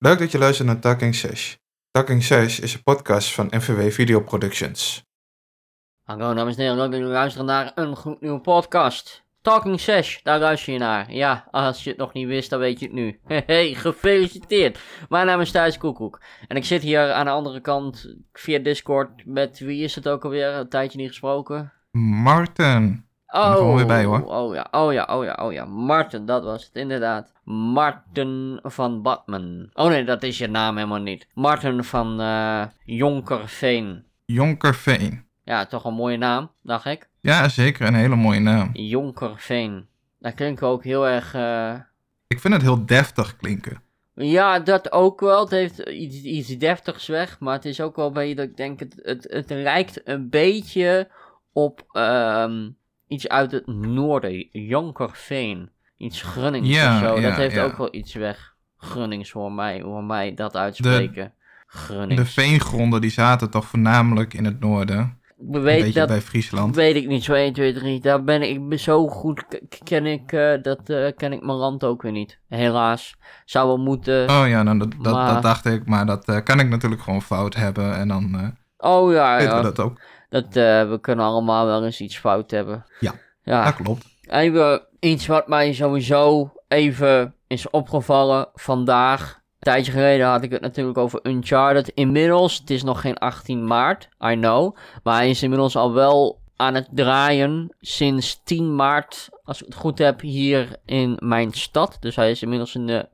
Leuk dat je luistert naar Talking Sesh. Talking Sesh is een podcast van NVW Video Productions. Hallo dames en heren, leuk dat jullie luisteren naar een gloednieuwe podcast. Talking Sesh, daar luister je naar. Ja, als je het nog niet wist, dan weet je het nu. Hey, gefeliciteerd. Mijn naam is Thijs Koekoek. En ik zit hier aan de andere kant via Discord met, wie is het ook alweer? Een tijdje niet gesproken. Martin. Er Oh, gewoon weer bij, hoor. oh ja, oh ja, oh ja, oh ja. Martin, dat was het inderdaad. Martin van Batman. Oh nee, dat is je naam helemaal niet. Martin van eh Jonkerveen. Jonkerveen. Ja, toch een mooie naam, dacht ik. Ja, zeker. Een hele mooie naam. Jonkerveen. Dat klinkt ook heel erg. eh, Ik vind het heel deftig klinken. Ja, dat ook wel. Het heeft iets, iets deftigs weg. Maar het is ook wel een beetje dat ik denk. Het, het, het lijkt een beetje op ehm, iets uit het noorden. Jonkerveen. Iets Grunnings Ja, of zo. ja, dat heeft ja. ook wel iets weg. Grunnings voor mij. Hoe mij dat uitspreken. Grunnings. De veengronden die zaten toch voornamelijk in het noorden. We Een weten beetje dat, bij Friesland. Weet ik niet, zo 1, 2, 3. Daar ben ik, zo goed, ken ik, eh, dat eh, ken ik mijn land ook weer niet. Helaas. Zou wel moeten. Oh ja, nou, dat, dat, Maar- dat dacht ik. Maar dat eh, kan ik natuurlijk gewoon fout hebben. En dan oh ja, weten ja. we dat ook. Dat, eh, we kunnen allemaal wel eens iets fout hebben. Ja. Ja. Dat klopt. Even iets wat mij sowieso even is opgevallen vandaag. Een tijdje geleden had ik het natuurlijk over Uncharted. Inmiddels, het is nog geen 18 maart, I know. Maar hij is inmiddels al wel aan het draaien sinds 10 maart, als ik het goed heb, hier in mijn stad. Dus hij is inmiddels in de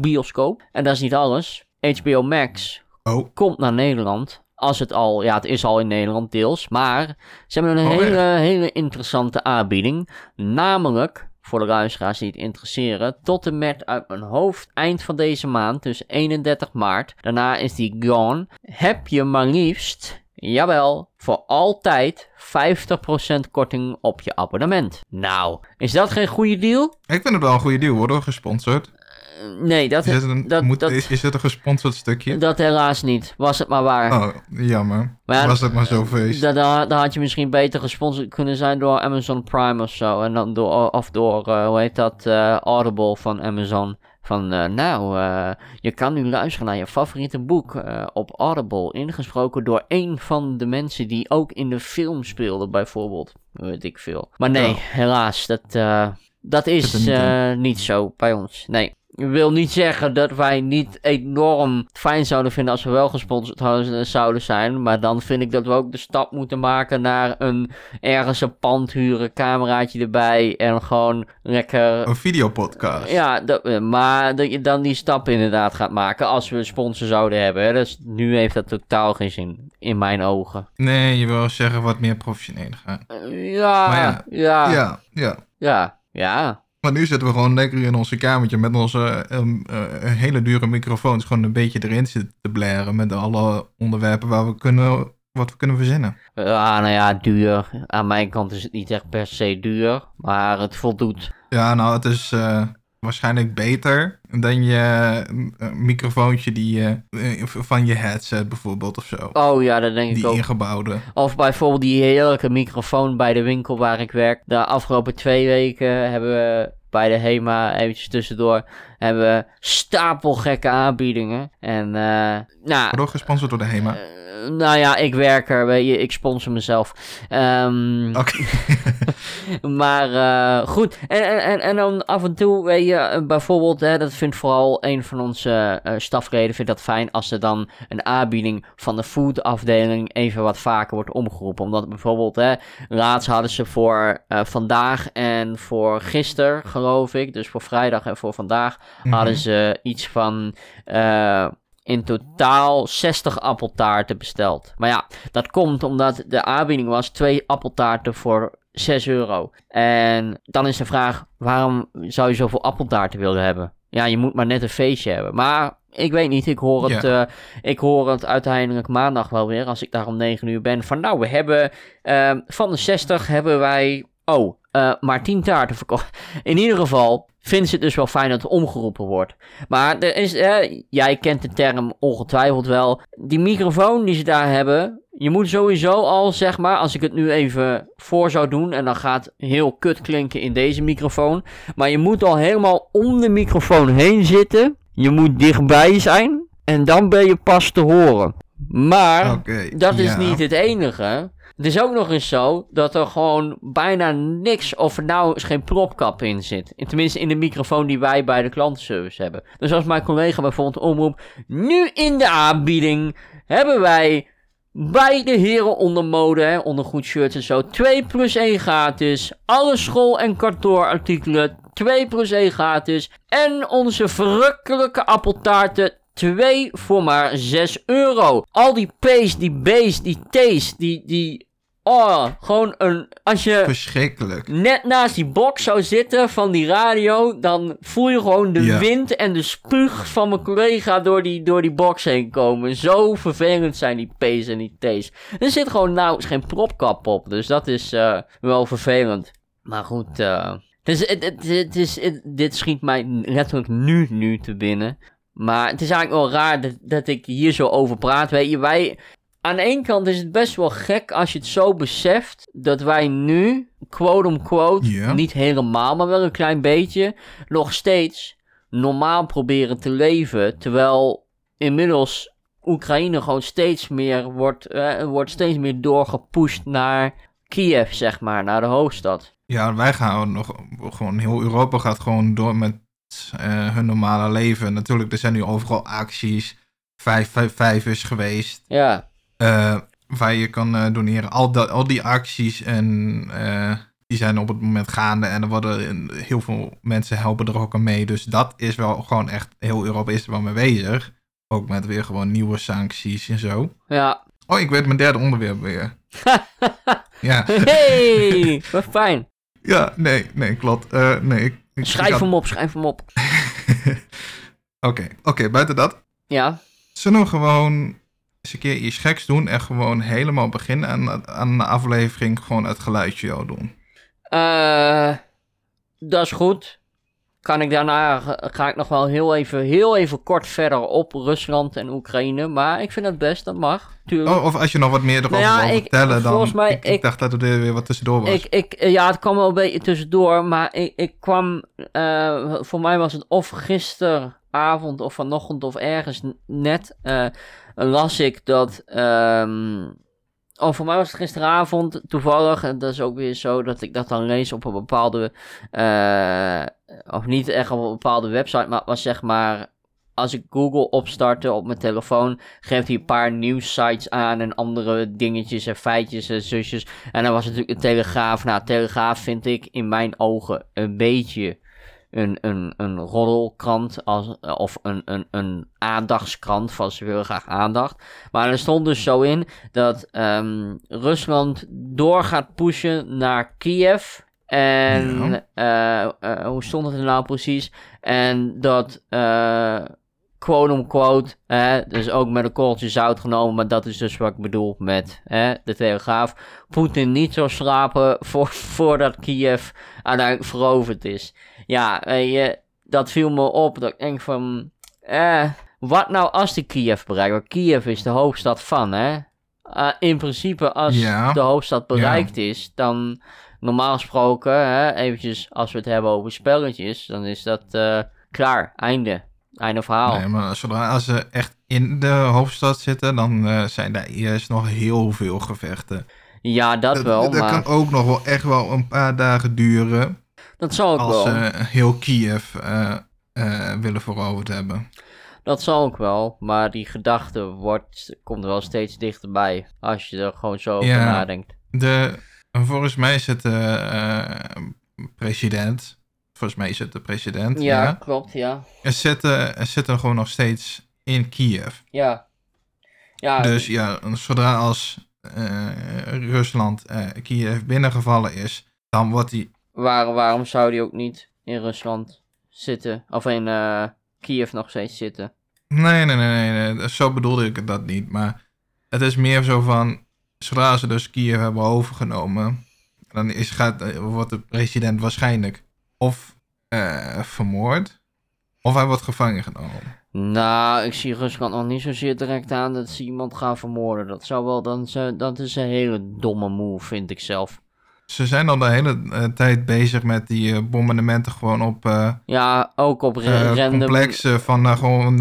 bioscoop. En dat is niet alles. HBO Max Oh, komt naar Nederland. Als het al, ja, het is al in Nederland deels. Maar ze hebben een Oh, hele, hele interessante aanbieding. Namelijk, voor de luisteraars die het interesseren, tot en met uit mijn hoofd eind van deze maand, dus 31 maart. Daarna is die gone. Heb je maar liefst, jawel, voor altijd 50% korting op je abonnement. Nou, is dat geen goede deal? ik vind het wel een goede deal. Worden we gesponsord? Eh, Nee, dat, Is het een, dat, moet, dat, is, is het een gesponsord stukje? dat helaas niet. Was het maar waar. Oh, jammer. Maar ja, Was het maar zo feest. Da- da- Dan had je misschien beter gesponsord kunnen zijn door Amazon Prime of zo. En dan door, of door, eh, hoe heet dat, eh, Audible van Amazon. Van, eh, nou, eh, je kan nu luisteren naar je favoriete boek eh, op Audible. Ingesproken door een van de mensen die ook in de film speelde, bijvoorbeeld. Weet ik veel. Maar nee, helaas, dat, eh, dat is eh, niet zo bij ons. Nee. Wil niet zeggen dat wij niet enorm fijn zouden vinden als we wel gesponsord zouden zijn. Maar dan vind ik dat we ook de stap moeten maken naar een ergens een pand huren, cameraatje erbij en gewoon lekker. Een videopodcast. Ja, dat, maar dat je dan die stap inderdaad gaat maken als we een sponsor zouden hebben. Hè. Dus nu heeft dat totaal geen zin, in mijn ogen. Nee, je wil zeggen wat meer professioneel gaan. Ja, Maar ja, ja, ja, ja, Ja, ja. Maar nu zitten we gewoon lekker in onze kamertje met onze ehm, eh, hele dure microfoons. Gewoon een beetje erin zitten te blaren met alle onderwerpen waar we kunnen, wat we kunnen verzinnen. Ja, nou ja, duur. Aan mijn kant is het niet echt per se duur, maar het voldoet. Ja, nou, het is eh, waarschijnlijk beter dan je eh, microfoontje die je, eh, van je headset bijvoorbeeld of zo. Oh ja, dat denk ik Die ook. ingebouwde. Of bijvoorbeeld die heerlijke microfoon bij de winkel waar ik werk. De afgelopen twee weken hebben we bij de HEMA, eventjes tussendoor, hebben we stapelgekke aanbiedingen. En eh, nou, Wordt ook gesponsord door de HEMA. eh, nou ja, ik werk er, weet je, ik sponsor mezelf. Ehm, Oké. maar eh, goed, en, en, en, en dan af en toe, weet je, bijvoorbeeld, hè, dat vindt vooral een van onze stafleden, vindt dat fijn als er dan een aanbieding van de foodafdeling even wat vaker wordt omgeroepen. Omdat bijvoorbeeld, hè, laatst hadden ze voor vandaag en voor gisteren, geloof ik, dus voor vrijdag en voor vandaag, Mhm. hadden ze iets van eh, in totaal 60 appeltaarten besteld. Maar ja, dat komt omdat de aanbieding was twee appeltaarten voor 6 euro. En dan is de vraag, waarom zou je zoveel appeltaarten willen hebben? Ja, je moet maar net een feestje hebben. Maar ik weet niet, ik hoor het, eh, ik hoor het uiteindelijk maandag wel weer, als ik daar om 9 uur ben. Van nou, we hebben eh, van de 60 hebben wij, oh, eh, maar 10 taarten verkocht. In ieder geval vinden ze het dus wel fijn dat het omgeroepen wordt. Maar er is, eh, jij kent de term ongetwijfeld wel. Die microfoon die ze daar hebben. Je moet sowieso al, zeg maar, als ik het nu even voor zou doen. En dan gaat heel kut klinken in deze microfoon. Maar je moet al helemaal om de microfoon heen zitten. Je moet dichtbij zijn en dan ben je pas te horen. Maar dat is ja. niet het enige. Het is ook nog eens zo dat er gewoon bijna niks, of eens geen propkap in zit. Tenminste in de microfoon die wij bij de klantenservice hebben. Dus als mijn collega bijvoorbeeld omroep, nu in de aanbieding hebben wij bij de heren onder mode, hè, onder goed shirts en zo, 2 plus 1 gratis. Alle school- en kantoorartikelen, 2 plus 1 gratis. En onze verrukkelijke appeltaarten, 2 voor maar 6 euro. Al die P's, die B's, die T's, die, die... Oh, gewoon een... Als je Verschrikkelijk. net naast die box zou zitten van die radio, dan voel je gewoon de Ja. wind en de spuug van mijn collega door die, door die box heen komen. Zo vervelend zijn die P's en die T's. Er zit gewoon nauwelijks geen propkap op, dus dat is eh, wel vervelend. Maar goed, eh, het is, het, het, het is, het- dit schiet mij letterlijk nu, nu te binnen. Maar het is eigenlijk wel raar dat, dat ik hier zo over praat. Weet je, wij, aan de ene kant is het best wel gek als je het zo beseft dat wij nu, quote-unquote, niet helemaal, maar wel een klein beetje, nog steeds normaal proberen te leven. Terwijl inmiddels Oekraïne gewoon steeds meer wordt, eh, wordt steeds meer doorgepusht naar Kiev, zeg maar, naar de hoofdstad. Ja, wij gaan nog, gewoon, heel Europa gaat gewoon door met eh, hun normale leven. Natuurlijk, er zijn nu overal acties. Vijf, vijf, vijf is geweest. Ja, eh, waar je kan eh, doneren. Al, dat, al die acties en eh, die zijn op het moment gaande. En er worden heel veel mensen helpen er ook aan mee. Dus dat is wel gewoon echt, heel Europa is er wel mee bezig. Ook met weer gewoon nieuwe sancties en zo. ja. Oh, ik weet mijn derde onderwerp weer. Ja, Hey, wat fijn. ja nee, nee, klopt. Nee, ik, ik- ik Schrijf had- hem op, schrijf hem op. Oké, oké, buiten dat. Ja, Zullen we gewoon eens een keer iets geks doen en gewoon helemaal beginnen en aan de aflevering gewoon het geluidje jou doen? Eh, dat is goed. Kan ik daarna, ga- ik nog wel heel even, heel even kort verder op Rusland en Oekraïne. Maar ik vind het best, dat mag. Tuurlijk. Oh, of als je nog wat meer erover Nou ja, wil ik- vertellen, dan... volgens mij, ik, ik ik- dacht dat er weer wat tussendoor was. Ik, ik, eh, ja, het kwam wel een beetje tussendoor, maar ik, ik kwam, eh, voor mij was het of gisteravond of vanochtend of ergens net, las ik dat, ehm, oh, voor mij was het gisteravond toevallig, en dat is ook weer zo dat ik dat dan lees op een bepaalde, eh, of niet echt op een bepaalde website, maar was zeg maar, als ik Google opstartte op mijn telefoon, geeft hij een paar nieuwssites aan en andere dingetjes en feitjes en zusjes. En dan was natuurlijk de Telegraaf. Nou, Telegraaf vind ik in mijn ogen een beetje een, een, een roddelkrant als, of een, een, een aandachtskrant van ze willen graag aandacht. Maar er stond dus zo in dat ehm, Rusland door gaat pushen naar Kiev. En eh, eh, hoe stond het er nou precies? En dat eh quote-unquote, hè, dus ook met een korreltje zout genomen, maar dat is dus wat ik bedoel met hè, de Telegraaf. Poetin niet zou slapen voor, voordat Kiev uiteindelijk veroverd is. Ja, weet je, dat viel me op. Dat ik denk van, eh, wat nou als die Kiev bereikt? Want Kiev is de hoofdstad van, hè? Eh, in principe, als Ja. de hoofdstad bereikt is, dan normaal gesproken, hè, eventjes als we het hebben over spelletjes, dan is dat eh, klaar, einde. Einde verhaal. Nee, maar zodra ze echt in de hoofdstad zitten, dan eh, zijn daar eerst nog heel veel gevechten. Ja, dat wel, dat maar kan ook nog wel echt wel een paar dagen duren dat zal ook als wel. ze heel Kiev eh, eh, willen veroverd hebben. Dat zal ook wel, maar die gedachte wordt, komt wel steeds dichterbij als je er gewoon zo over Ja. nadenkt. De, volgens mij is het de eh, president. Volgens mij is het de president. Ja, Ja. klopt, ja. Er, zitten, er zitten gewoon nog steeds in Kiev. Ja. Ja, Dus ja, zodra als eh, Rusland eh, Kiev binnengevallen is, dan wordt die. Waar, waarom zou die ook niet in Rusland zitten? Of in eh Kiev nog steeds zitten? Nee, nee, nee, nee, nee, zo bedoelde ik dat niet. Maar het is meer zo van, zodra ze dus Kiev hebben overgenomen, dan is, gaat, eh, wordt de president waarschijnlijk of eh, vermoord, of hij wordt gevangen genomen. Nou, ik zie Rusland nog niet zozeer direct aan dat ze iemand gaan vermoorden. Dat zou wel, dan, dat is een hele domme move, vind ik zelf. Ze zijn al de hele eh, tijd bezig met die eh, bombardementen gewoon op eh, Ja, ook op random complexen van gewoon...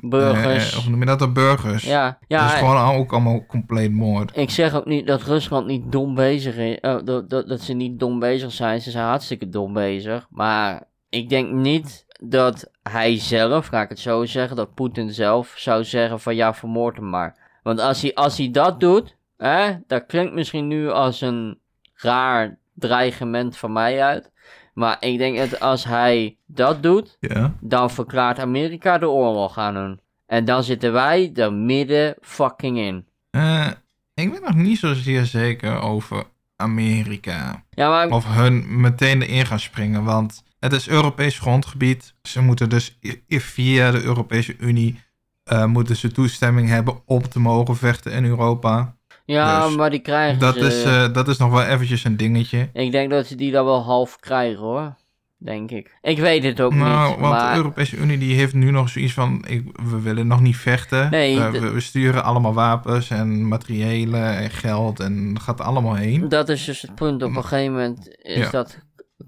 burgers. hoe noem je dat? burgers. ja, ja dat is gewoon ook allemaal compleet moord. ik zeg ook niet dat Rusland niet dom bezig is. dat, dat, dat ze niet dom bezig zijn. Ze zijn hartstikke dom bezig. Maar ik denk niet dat hij zelf, ga ik het zo zeggen, dat Poetin zelf zou zeggen van ja, vermoord hem maar. Want als hij, als hij dat doet, hè, dat klinkt misschien nu als een raar dreigement van mij uit. Maar ik denk dat als hij dat doet, Ja. dan verklaart Amerika de oorlog aan hun. En dan zitten wij er midden fucking in. Eh, ik ben nog niet zozeer zeker over Amerika. Ja, maar Of hun meteen erin gaan springen, want het is Europees grondgebied. Ze moeten dus via de Europese Unie eh, moeten ze toestemming hebben om te mogen vechten in Europa. Ja, Dus maar die krijgen Dat ze... is, eh, dat is nog wel eventjes een dingetje. Ik denk dat ze die dan wel half krijgen hoor. Denk ik. Ik weet het ook Nou, niet. want maar... de Europese Unie die heeft nu nog zoiets van, ik, we willen nog niet vechten. Nee, we, we sturen allemaal wapens en materiëlen en geld en dat gaat allemaal heen. Dat is dus het punt. Op een gegeven moment is Ja. dat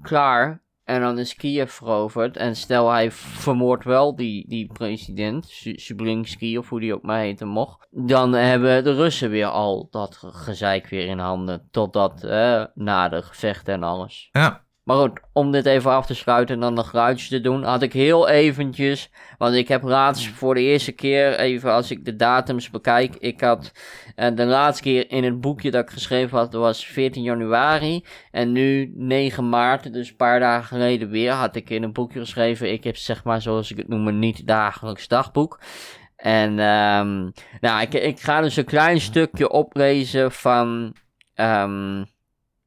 klaar. En dan is Kiev veroverd. En stel hij vermoordt wel die, die president, Su- Sublinski of hoe die ook maar heten mocht. Dan hebben de Russen weer al dat ge- gezeik weer in handen. Totdat eh, na de gevechten en alles. Ja, Maar goed, om dit even af te sluiten en dan de geluidjes te doen, had ik heel eventjes, want ik heb laatst voor de eerste keer, even als ik de datums bekijk, ik had eh, de laatste keer in het boekje dat ik geschreven had, dat was 14 januari, en nu 9 maart, dus een paar dagen geleden weer, had ik in een boekje geschreven, ik heb zeg maar, zoals ik het noem, een niet dagelijks dagboek. En ehm, nou, ik, ik ga dus een klein stukje oplezen van, ehm,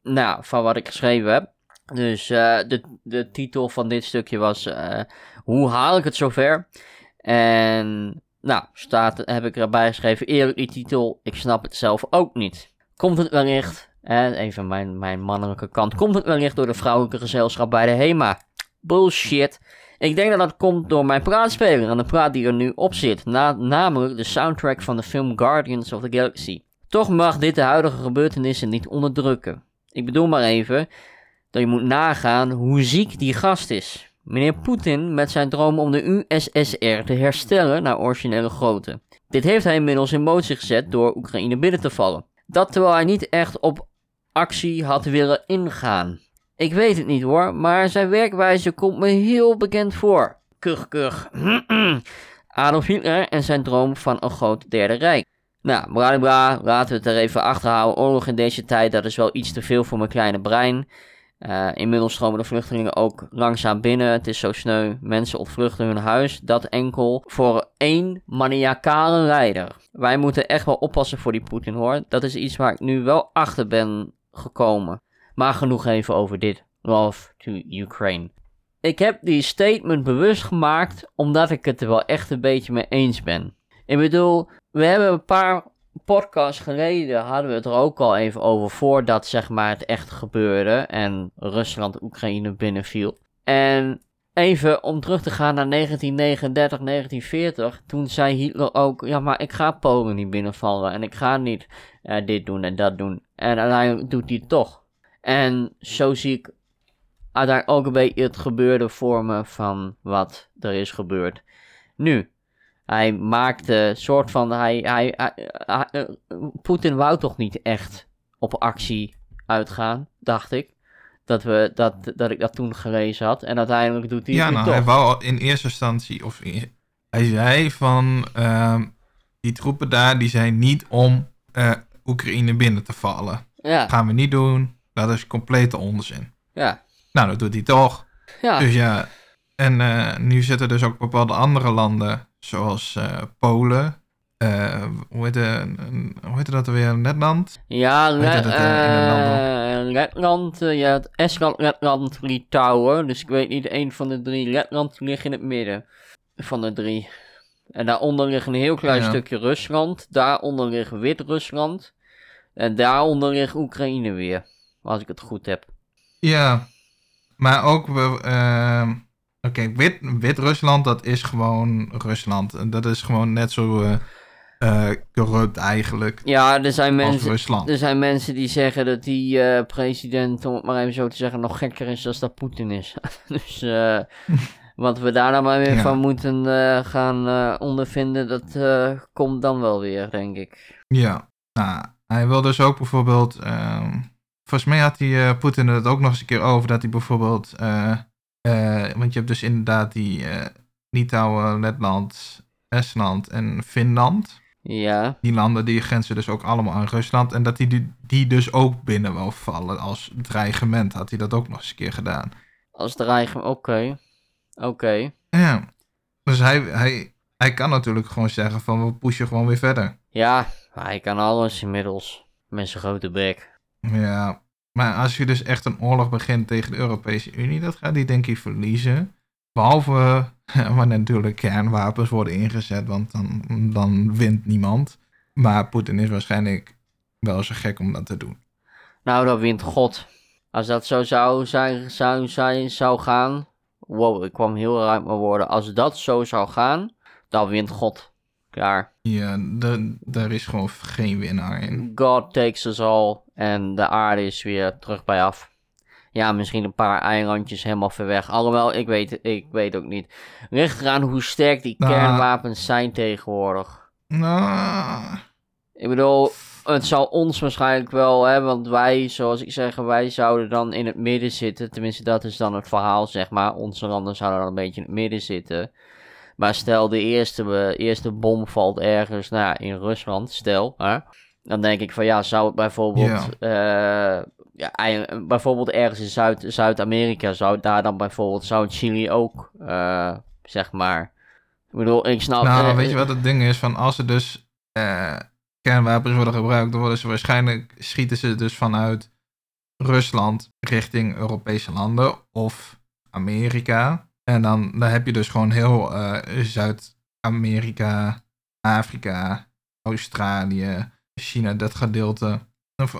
nou, van wat ik geschreven heb. Dus eh, de, de titel van dit stukje was eh, Hoe haal ik het zover? En nou, staat, heb ik erbij geschreven, eerlijk die titel, ik snap het zelf ook niet. Komt het wellicht, eh, even mijn, mijn mannelijke kant, komt het wellicht door de vrouwelijke gezelschap bij de HEMA? Bullshit. Ik denk dat dat komt door mijn praatspeler en de praat die er nu op zit, na, namelijk de soundtrack van de film Guardians of the Galaxy. Toch mag dit de huidige gebeurtenissen niet onderdrukken. Ik bedoel maar even, dat je moet nagaan hoe ziek die gast is. Meneer Poetin met zijn droom om de USSR te herstellen naar originele grootte. Dit heeft hij inmiddels in motie gezet door Oekraïne binnen te vallen. Dat terwijl hij niet echt op actie had willen ingaan. Ik weet het niet hoor, maar zijn werkwijze komt me heel bekend voor. Kuch, kuch. Adolf Hitler en zijn droom van een groot derde rijk. Nou, bla bla, laten we het er even achter houden. Oorlog in deze tijd, dat is wel iets te veel voor mijn kleine brein. Eh, inmiddels stromen de vluchtelingen ook langzaam binnen. Het is zo sneu. Mensen ontvluchten hun huis. Dat enkel voor één maniacale leider. Wij moeten echt wel oppassen voor die Poetin hoor. Dat is iets waar ik nu wel achter ben gekomen. Maar genoeg even over dit. Love to Ukraine. Ik heb die statement bewust gemaakt omdat ik het er wel echt een beetje mee eens ben. Ik bedoel, we hebben een paar podcasts geleden hadden we het er ook al even over voordat zeg maar het echt gebeurde en Rusland Oekraïne binnenviel. En even om terug te gaan naar 1939, 1940, toen zei Hitler ook, ja maar ik ga Polen niet binnenvallen en ik ga niet eh, dit doen en dat doen. En uiteindelijk doet hij het toch. En zo zie ik uiteindelijk ook een beetje het gebeurde vormen van wat er is gebeurd. Nu, hij maakte soort van. Hij, hij, hij- hij- eh, Poetin wou toch niet echt op actie uitgaan, dacht ik. Dat, we, dat, dat ik dat toen gelezen had. En uiteindelijk doet hij ja het nou, toch. hij wou in eerste instantie, of in- hij zei van, ehm, die troepen daar, die zijn niet om eh, Oekraïne binnen te vallen. Ja, gaan we niet doen, dat is complete onzin. ja, Nou, dat doet hij toch. ja. Dus ja, en eh, nu zitten dus ook bepaalde andere landen, zoals eh, Polen. eh, hoe, heet de, hoe heet dat weer? Letland? Ja, Le- eh, in een land eh, Letland, ja, het Estland, Letland, Litouwen. Dus ik weet niet, één van de drie. Letland ligt in het midden van de drie. En daaronder ligt een heel klein Ja. stukje Rusland. Daaronder ligt Wit-Rusland. En daaronder ligt Oekraïne weer. Als ik het goed heb. Ja, maar ook, we, oké, Wit, Wit-Rusland, dat is gewoon Rusland. En Dat is gewoon net zo, eh, eh, corrupt eigenlijk Ja, er zijn als mensen... Rusland. Er zijn mensen die zeggen dat die eh, president, om het maar even zo te zeggen, nog gekker is dan dat Poetin is. dus wat we daar nou maar weer Ja. van moeten gaan ondervinden, dat komt dan wel weer, denk ik. Ja, nou, hij wil dus ook bijvoorbeeld. ehm, volgens mij had hij Poetin het ook nog eens een keer over dat hij bijvoorbeeld. Eh, want je hebt dus inderdaad die eh, Litouwen, Letland, Estland en Finland. Ja, Die landen die grenzen dus ook allemaal aan Rusland. En dat hij die, die dus ook binnen wil vallen als dreigement. Had hij dat ook nog eens een keer gedaan. als dreiging, oké. Oké. Ja. Dus hij, hij, hij kan natuurlijk gewoon zeggen van we pushen gewoon weer verder. Ja, hij kan alles inmiddels. Met zijn grote bek. Ja, maar als je dus echt een oorlog begint tegen de Europese Unie, dat gaat hij denk ik verliezen. Behalve wanneer natuurlijk kernwapens worden ingezet, want dan, dan wint niemand. Maar Poetin is waarschijnlijk wel zo gek om dat te doen. Nou, dat wint God. Als dat zo zou, zijn, zou, zijn, zou gaan. Wow, ik kwam heel erg uit mijn woorden. Als dat zo zou gaan, dan wint God. Klaar. Ja, de- daar is gewoon geen winnaar in. God takes us all. En de aarde is weer terug bij af. Ja, misschien een paar eilandjes helemaal ver weg. Alhoewel, ik weet, ik weet ook niet. Ligt eraan hoe sterk die Nou. kernwapens zijn tegenwoordig. Nou, Ik bedoel, het zal ons waarschijnlijk wel, hè, want wij, zoals ik zeg, wij zouden dan in het midden zitten. Tenminste, dat is dan het verhaal, zeg maar. Onze landen zouden dan een beetje in het midden zitten. Maar stel, de eerste, eh, eerste bom valt ergens, nou in Rusland, stel, hè. Dan denk ik van, ja, zou het bijvoorbeeld, eh, ja, ei- bijvoorbeeld ergens in Zuid- Zuid-Amerika, zou daar dan bijvoorbeeld, zou Chili ook, eh, zeg maar... Ik bedoel, ik snap... nou eh, weet je wat het ding is? Van als er dus eh, kernwapens worden gebruikt, dan worden ze waarschijnlijk, schieten ze dus vanuit Rusland richting Europese landen of Amerika. En dan, dan heb je dus gewoon heel eh, Zuid-Amerika, Afrika, Australië, China, dat gedeelte.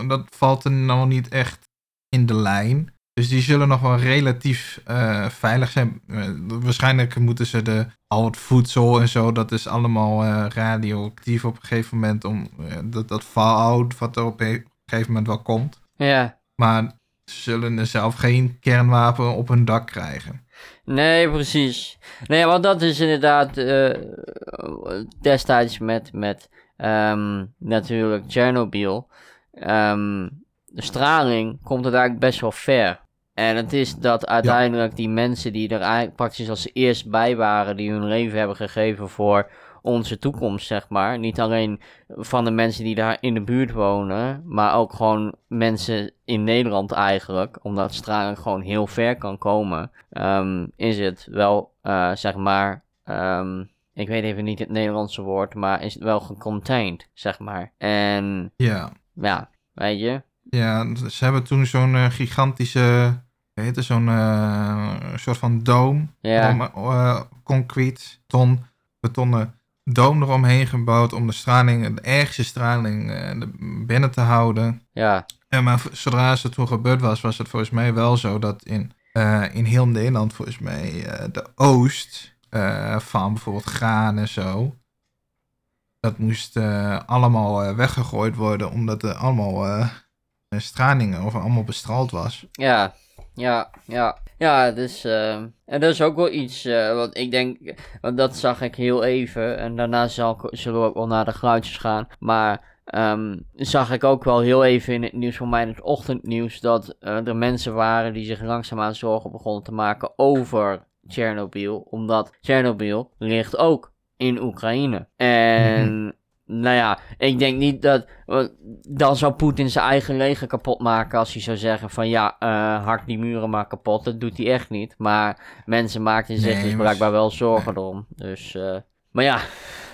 Dat- valt er nog niet echt in de lijn. Dus die zullen nog wel relatief eh, veilig zijn. Eh, waarschijnlijk moeten ze de, al het voedsel en zo, dat is allemaal radioactief op een gegeven moment. Om, dat, dat fallout wat er op een gegeven moment wel komt. Ja, Maar ze zullen er zelf geen kernwapen op hun dak krijgen. Nee, precies. Nee, want dat is inderdaad eh, destijds met, met ehm, natuurlijk Chernobyl. Ehm, de straling komt het eigenlijk best wel ver. En het is dat uiteindelijk die mensen die er eigenlijk praktisch als eerst bij waren, die hun leven hebben gegeven voor onze toekomst, zeg maar. Niet alleen van de mensen die daar in de buurt wonen, maar ook gewoon mensen in Nederland eigenlijk, omdat straling gewoon heel ver kan komen, ehm, is het wel, eh, zeg maar, ehm, ik weet even niet het Nederlandse woord, maar is het wel gecontained, zeg maar. En Ja, ja, weet je, ja ze hebben toen zo'n eh, gigantische, het, zo'n eh, soort van doom. ja, om, eh, concreet, ton, betonnen doom eromheen gebouwd om de straling, de ergste straling de- binnen te houden. ja, En maar zodra het toen gebeurd was, was het volgens mij wel zo dat in, eh, in heel Nederland volgens mij eh, de oost van bijvoorbeeld graan en zo, dat moest allemaal weggegooid worden omdat er allemaal stralingen of allemaal bestraald was. Ja, ja, ja. Ja, dus, en dat is ook wel iets, eh, want ik denk, want dat zag ik heel even, en daarna zal, zullen we ook wel naar de geluidjes gaan, maar ehm, zag ik ook wel heel even in het nieuws, voor mij in het ochtendnieuws, dat eh, er mensen waren die zich langzaamaan zorgen begonnen te maken over Tsjernobyl, omdat Tsjernobyl ligt ook in Oekraïne. En nou ja, ik denk niet dat. want Dan zou Poetin zijn eigen leger kapot maken. Als hij zou zeggen: van ja, eh hak die muren maar kapot. Dat doet hij echt niet. Maar mensen maakten zich Nee, dus blijkbaar wel zorgen erom. Dus. eh, maar ja,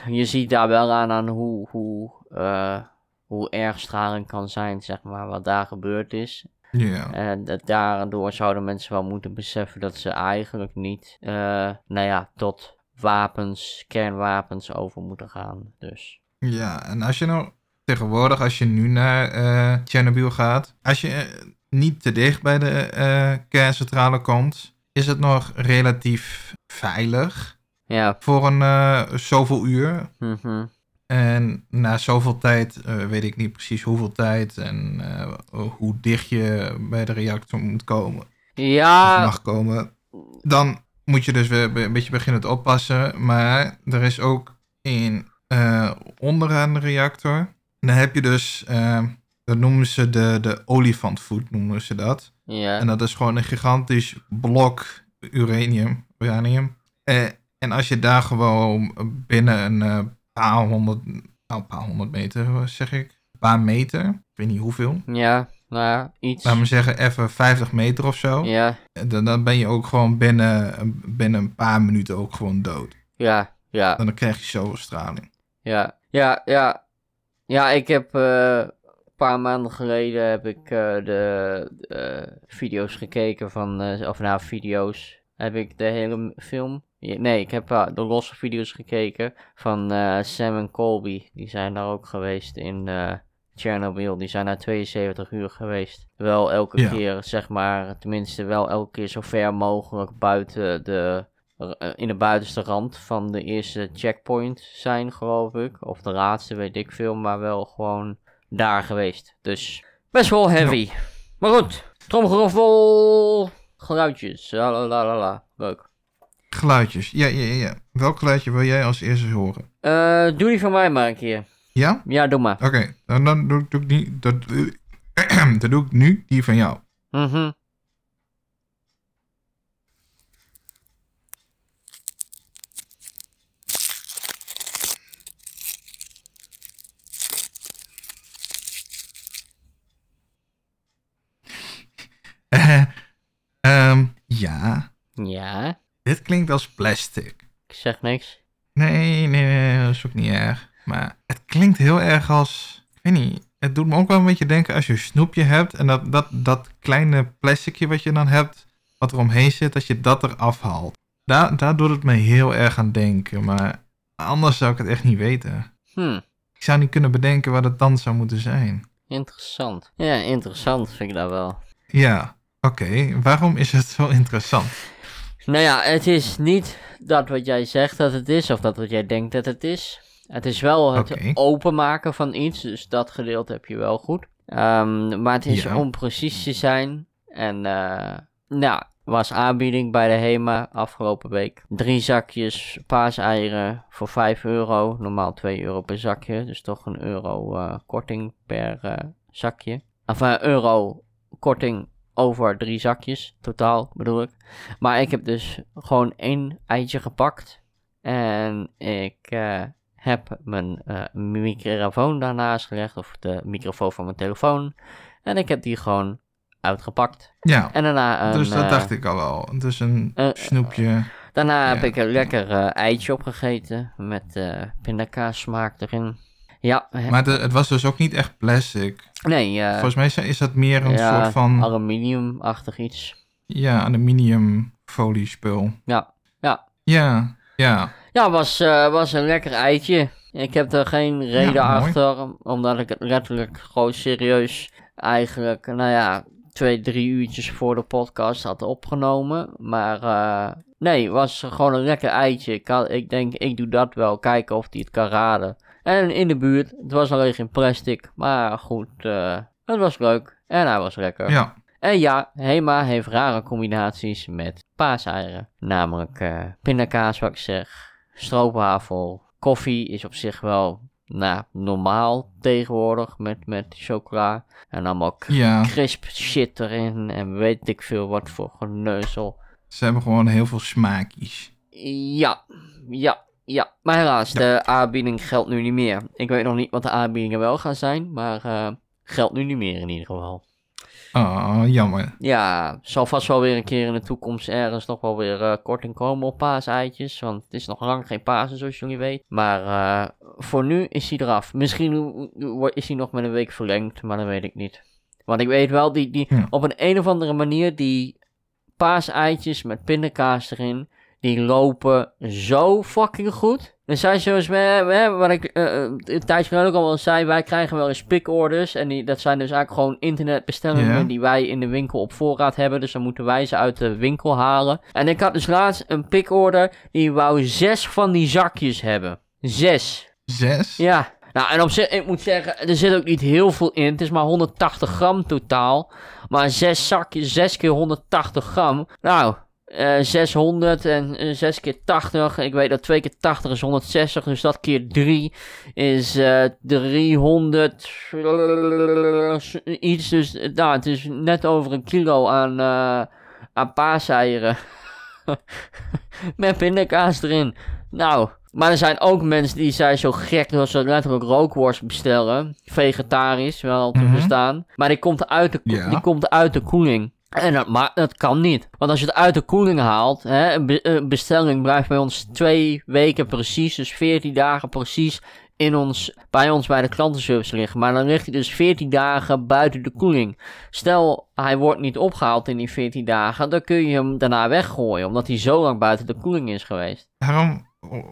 je ziet daar wel aan, aan hoe, hoe, eh, hoe erg straling kan zijn, zeg maar, wat daar gebeurd is. Ja. En dat daardoor zouden mensen wel moeten beseffen dat ze eigenlijk niet, eh, nou ja, tot wapens, kernwapens over moeten gaan. Dus. Ja, en als je nou tegenwoordig, als je nu naar eh Chernobyl gaat, als je eh, niet te dicht bij de eh, kerncentrale komt, is het nog relatief veilig Ja, voor een zoveel uur. mhm. En na zoveel tijd, weet ik niet precies hoeveel tijd en hoe dicht je bij de reactor moet komen, of Ja, mag komen, dan moet je dus weer een beetje beginnen te oppassen. Maar er is ook in eh, onderaan de reactor, dan heb je dus, eh, dat noemen ze de, de olifantvoet, noemen ze dat. ja, En dat is gewoon een gigantisch blok uranium. uranium. Eh, en als je daar gewoon binnen een eh, paar honderd, nou, een paar honderd meter zeg ik, een paar meter, ik weet niet hoeveel, ja, nou ja, iets. laat me zeggen even 50 meter of zo, Ja, dan, dan ben je ook gewoon binnen, binnen een paar minuten ook gewoon dood. ja, ja. En dan krijg je zoveel straling. Ja, ja, ja. Ja, ik heb eh, een paar maanden geleden heb ik eh, de eh, video's gekeken van, of nou, video's. Heb ik de hele film? Nee, ik heb de losse video's gekeken van Sam en Colby. Die zijn daar ook geweest in Chernobyl. Die zijn daar 72 uur geweest. Wel elke Ja. keer, zeg maar, tenminste wel elke keer zo ver mogelijk buiten de in de buitenste rand van de eerste checkpoint zijn, geloof ik. Of de laatste, weet ik veel, maar wel gewoon daar geweest. Dus best wel heavy. Maar goed, tromgeroffel, geluidjes, la la la la. Leuk. Geluidjes, ja, ja, ja. Welk geluidje wil jij als eerste horen? Eh, doe die van mij maar een keer. Ja? Ja, doe maar. Oké, dan, dan doe, doe ik die, dat, dan doe ik nu die van jou. Mhm. Eh, ehm, ja, Ja, dit klinkt als plastic. ik zeg niks. Nee, nee, nee, dat is ook niet erg. Maar het klinkt heel erg als, ik weet niet, het doet me ook wel een beetje denken als je een snoepje hebt en dat, dat, dat kleine plasticje wat je dan hebt, wat er omheen zit, dat je dat eraf haalt. Daar, daar doet het me heel erg aan denken, maar anders zou ik het echt niet weten. Hm, Ik zou niet kunnen bedenken wat het dan zou moeten zijn. interessant. Ja, interessant vind ik dat wel. Ja, oké. Waarom is het zo interessant? Nou ja, het is niet dat wat jij zegt dat het is, of dat wat jij denkt dat het is. Het is wel het openmaken van iets, dus dat gedeelte heb je wel goed. Ehm, maar het is Ja. om precies te zijn. En eh nou, was aanbieding bij de HEMA afgelopen week. Drie zakjes paaseieren voor 5 euro. Normaal 2 euro per zakje, dus toch een euro eh, korting per eh, zakje. Of een euro korting over drie zakjes, totaal bedoel ik. Maar ik heb dus gewoon één eitje gepakt. En ik eh, heb mijn eh, microfoon daarnaast gelegd. Of de microfoon van mijn telefoon. En ik heb die gewoon uitgepakt. Ja, En daarna een, dus dat eh, dacht ik al wel. Het is een eh, snoepje. Daarna heb ik een lekker eh, eitje opgegeten. Met eh pindakaas smaak erin. Ja, Maar de- het was dus ook niet echt plastic. nee, eh, Volgens mij is dat meer een ja, soort van aluminiumachtig iets. ja, aluminium foliespul. Ja, ja. Ja, ja. Ja, was, eh, was een lekker eitje. Ik heb er geen reden Ja, achter, omdat ik het letterlijk gewoon serieus eigenlijk, nou ja, twee, drie uurtjes voor de podcast had opgenomen. Maar eh, nee, was gewoon een lekker eitje. Ik, had, ik denk, ik doe dat wel, kijken of hij het kan raden. En in de buurt, het was alleen geen plastic, maar goed, eh, het was leuk en hij was lekker. Ja, En ja, Hema heeft rare combinaties met paaseieren. Namelijk eh pindakaas, wat ik zeg, stroopwafel. Koffie is op zich wel nou, normaal tegenwoordig met, met chocola. En allemaal ja. crisp shit erin en weet ik veel wat voor geneuzel. Ze hebben gewoon heel veel smaakjes. Ja, ja, ja. Maar helaas, de aanbieding geldt nu niet meer. Ik weet nog niet wat de aanbiedingen wel gaan zijn, maar eh, geldt nu niet meer in ieder geval. Oh, jammer. Ja, zal vast wel weer een keer in de toekomst ergens nog wel weer eh, korting komen op paaseitjes. Want het is nog lang geen Pasen, zoals jullie weten. Maar eh, voor nu is hij eraf. Misschien is hij nog met een week verlengd, maar dat weet ik niet. Want ik weet wel, die, die, Ja. op een, een of andere manier, die paaseitjes met pindakaas erin, die lopen zo fucking goed. Er zijn zoals, we, wat ik eh, eh, tijdje geleden ook al wel zei, wij krijgen wel eens pickorders. En die, dat zijn dus eigenlijk gewoon internetbestellingen die wij in de winkel op voorraad hebben. Dus dan moeten wij ze uit de winkel halen. En ik had dus laatst een pickorder, die wou zes van die zakjes hebben. Zes. Zes? Ja. Nou, en op zich, ik moet zeggen, er zit ook niet heel veel in. Het is maar 180 gram totaal. Maar zes zakjes, 6 keer 180 gram. Nou, eh 600 en eh, 6 keer 80. Ik weet dat 2 keer 80 is 160. Dus dat keer 3 is eh 300. Iets. Dus eh, nou, het is net over een kilo aan, eh aan paaseieren. Met pindakaas erin. Nou, maar er zijn ook mensen die zijn zo gek dat ze letterlijk rookworst bestellen. Vegetarisch, wel te Mhm. verstaan. Maar die komt uit de, Ja. die komt uit de koeling. En dat, maar dat kan niet. Want als je het uit de koeling haalt, hè, een, een bestelling blijft bij ons twee weken precies, dus 14 dagen precies in ons, bij ons bij de klantenservice liggen. Maar dan ligt hij dus 14 dagen buiten de koeling. Stel, hij wordt niet opgehaald in die 14 dagen, dan kun je hem daarna weggooien, omdat hij zo lang buiten de koeling is geweest. Waarom,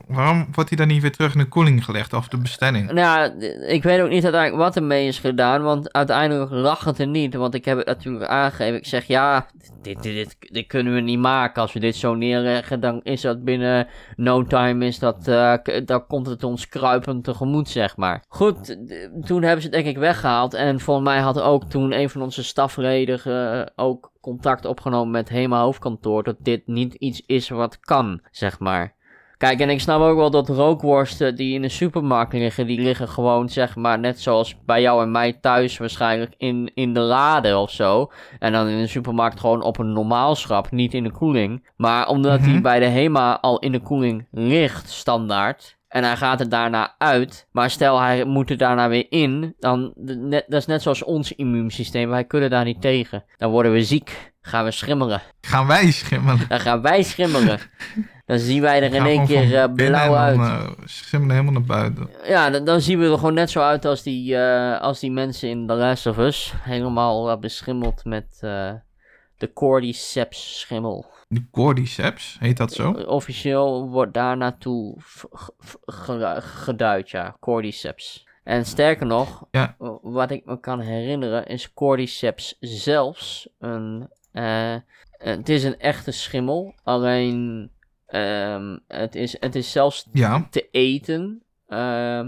waarom wordt hij dan niet weer terug in de koeling gelegd of de bestelling? Nou ik weet ook niet uiteindelijk wat ermee is gedaan, want uiteindelijk lag het er niet. Want ik heb het natuurlijk aangegeven. Ik zeg ja, dit, dit, dit, kunnen we niet maken. Als we dit zo neerleggen, dan is dat binnen no time, is dat, k- dan komt het ons kruipend tegemoet, zeg maar. Goed, toen hebben ze het denk ik weggehaald. En volgens mij had ook toen een van onze stafleden eh, ook contact opgenomen met Hema hoofdkantoor. Dat dit niet iets is wat kan, zeg maar. Kijk, en ik snap ook wel dat rookworsten die in de supermarkt liggen, die liggen gewoon, zeg maar, net zoals bij jou en mij thuis waarschijnlijk in, in de lade of zo. En dan in de supermarkt gewoon op een normaal schap, niet in de koeling. Maar omdat Mhm. die bij de HEMA al in de koeling ligt, standaard, en hij gaat er daarna uit, maar stel hij moet er daarna weer in, dan, net, dat is net zoals ons immuunsysteem, wij kunnen daar niet tegen. Dan worden we ziek, gaan we schimmelen. Gaan wij schimmelen? Dan gaan wij schimmelen. Dan zien wij er in één keer eh, blauw uit. dan eh, schimmelen helemaal naar buiten. Ja, dan, dan zien we er gewoon net zo uit als die, eh, als die mensen in The Last of Us. Helemaal beschimmeld met de Cordyceps schimmel. Die cordyceps, heet dat zo? Officieel wordt daar naartoe geduid, ja. Cordyceps. En sterker nog, Ja. wat ik me kan herinneren, is Cordyceps zelfs een... eh, het is een echte schimmel, alleen ehm, het, is, het is zelfs Ja, te eten. Ehm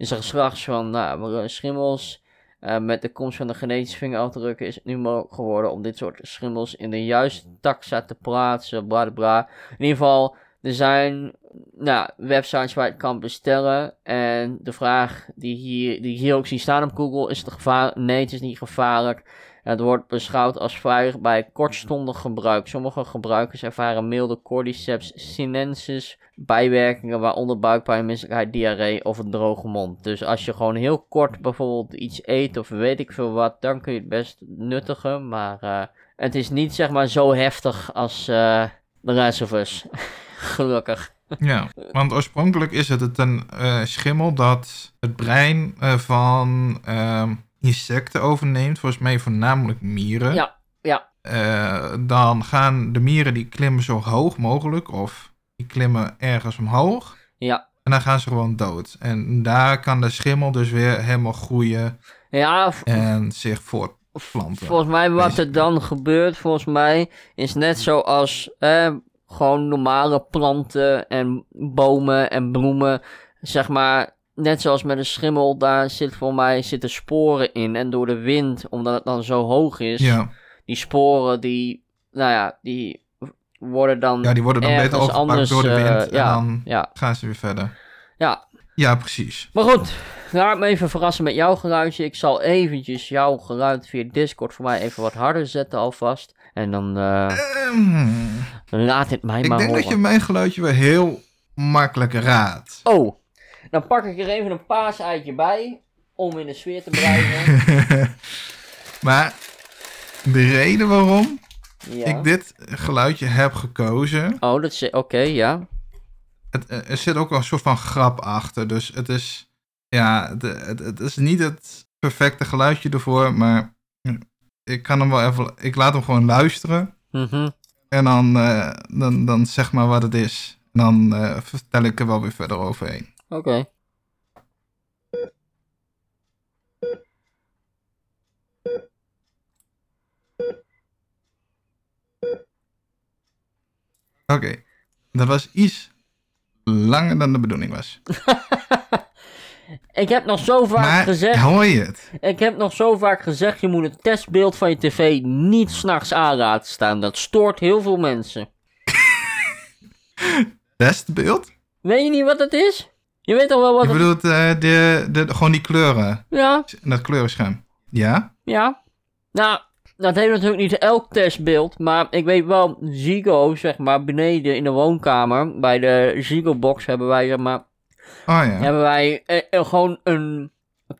is er van nou, schimmels. Eh, met de komst van de genetische vingerafdrukken is het nu mogelijk geworden om dit soort schimmels in de juiste taxa te plaatsen. Bla bla bla. In ieder geval, er zijn nou, websites waar je het kan bestellen. En de vraag die, hier, die ik hier ook zie staan op Google: is het gevaarlijk? Nee, het is niet gevaarlijk. Het wordt beschouwd als veilig bij kortstondig gebruik. Sommige gebruikers ervaren milde cordyceps sinensis bijwerkingen, waaronder buikpijn, misselijkheid, diarree of een droge mond. Dus als je gewoon heel kort bijvoorbeeld iets eet of weet ik veel wat, dan kun je het best nuttigen. Maar eh, het is niet zeg maar zo heftig als eh de rest of us. Gelukkig. ja. Want oorspronkelijk is het een eh, schimmel dat het brein van ehm, insecten overneemt. Volgens mij voornamelijk mieren. Ja, ja. Eh, dan gaan de mieren die klimmen zo hoog mogelijk of die klimmen ergens omhoog. Ja. En dan gaan ze gewoon dood. En daar kan de schimmel dus weer helemaal groeien Ja, en zich voortplanten. Volgens mij wat er dan gebeurt, volgens mij, is net zoals eh, gewoon normale planten en bomen en bloemen. Zeg maar, net zoals met een schimmel, daar zit voor mij zitten sporen in. En door de wind, omdat het dan zo hoog is, Ja. die sporen die, nou ja, die worden dan ja, die worden dan beter anders, door de wind. eh, en ja, dan ja, gaan ze weer verder. ja. Ja, precies. Maar goed, laat me even verrassen met jouw geluidje. Ik zal eventjes jouw geluid via Discord voor mij even wat harder zetten alvast. En dan Ehm, laat het mij ik maar denk horen. dat je mijn geluidje wel heel makkelijk raadt. Oh, dan pak ik er even een paaseitje bij. Om in de sfeer te blijven. maar de reden waarom ja. ik dit geluidje heb gekozen, Oh, dat is... Oké, ja. het, eh, er zit ook wel een soort van grap achter. Dus het is, ja, het, het, het is niet het perfecte geluidje ervoor, maar ik kan hem wel even, ik laat hem gewoon luisteren. Mhm. En dan, eh, dan, dan zeg maar wat het is. En dan eh, vertel ik er wel weer verder overheen. Oké. Oké, dat was iets langer dan de bedoeling was. Ik heb nog zo vaak maar gezegd. hoor je het? Ik heb nog zo vaak gezegd. Je moet het testbeeld van je tv niet s'nachts aan laten staan. Dat stoort heel veel mensen. Testbeeld? Weet je niet wat het is? Je weet toch wel wat Je het bedoelt eh, de, de, gewoon die kleuren. Ja, Dat kleurenscherm. Ja? ja. Nou, dat heeft natuurlijk niet elk testbeeld. Maar ik weet wel, Zigo, zeg maar, beneden in de woonkamer. Bij de Zigo-box hebben wij, zeg maar, Oh ja. hebben wij eh, eh, gewoon een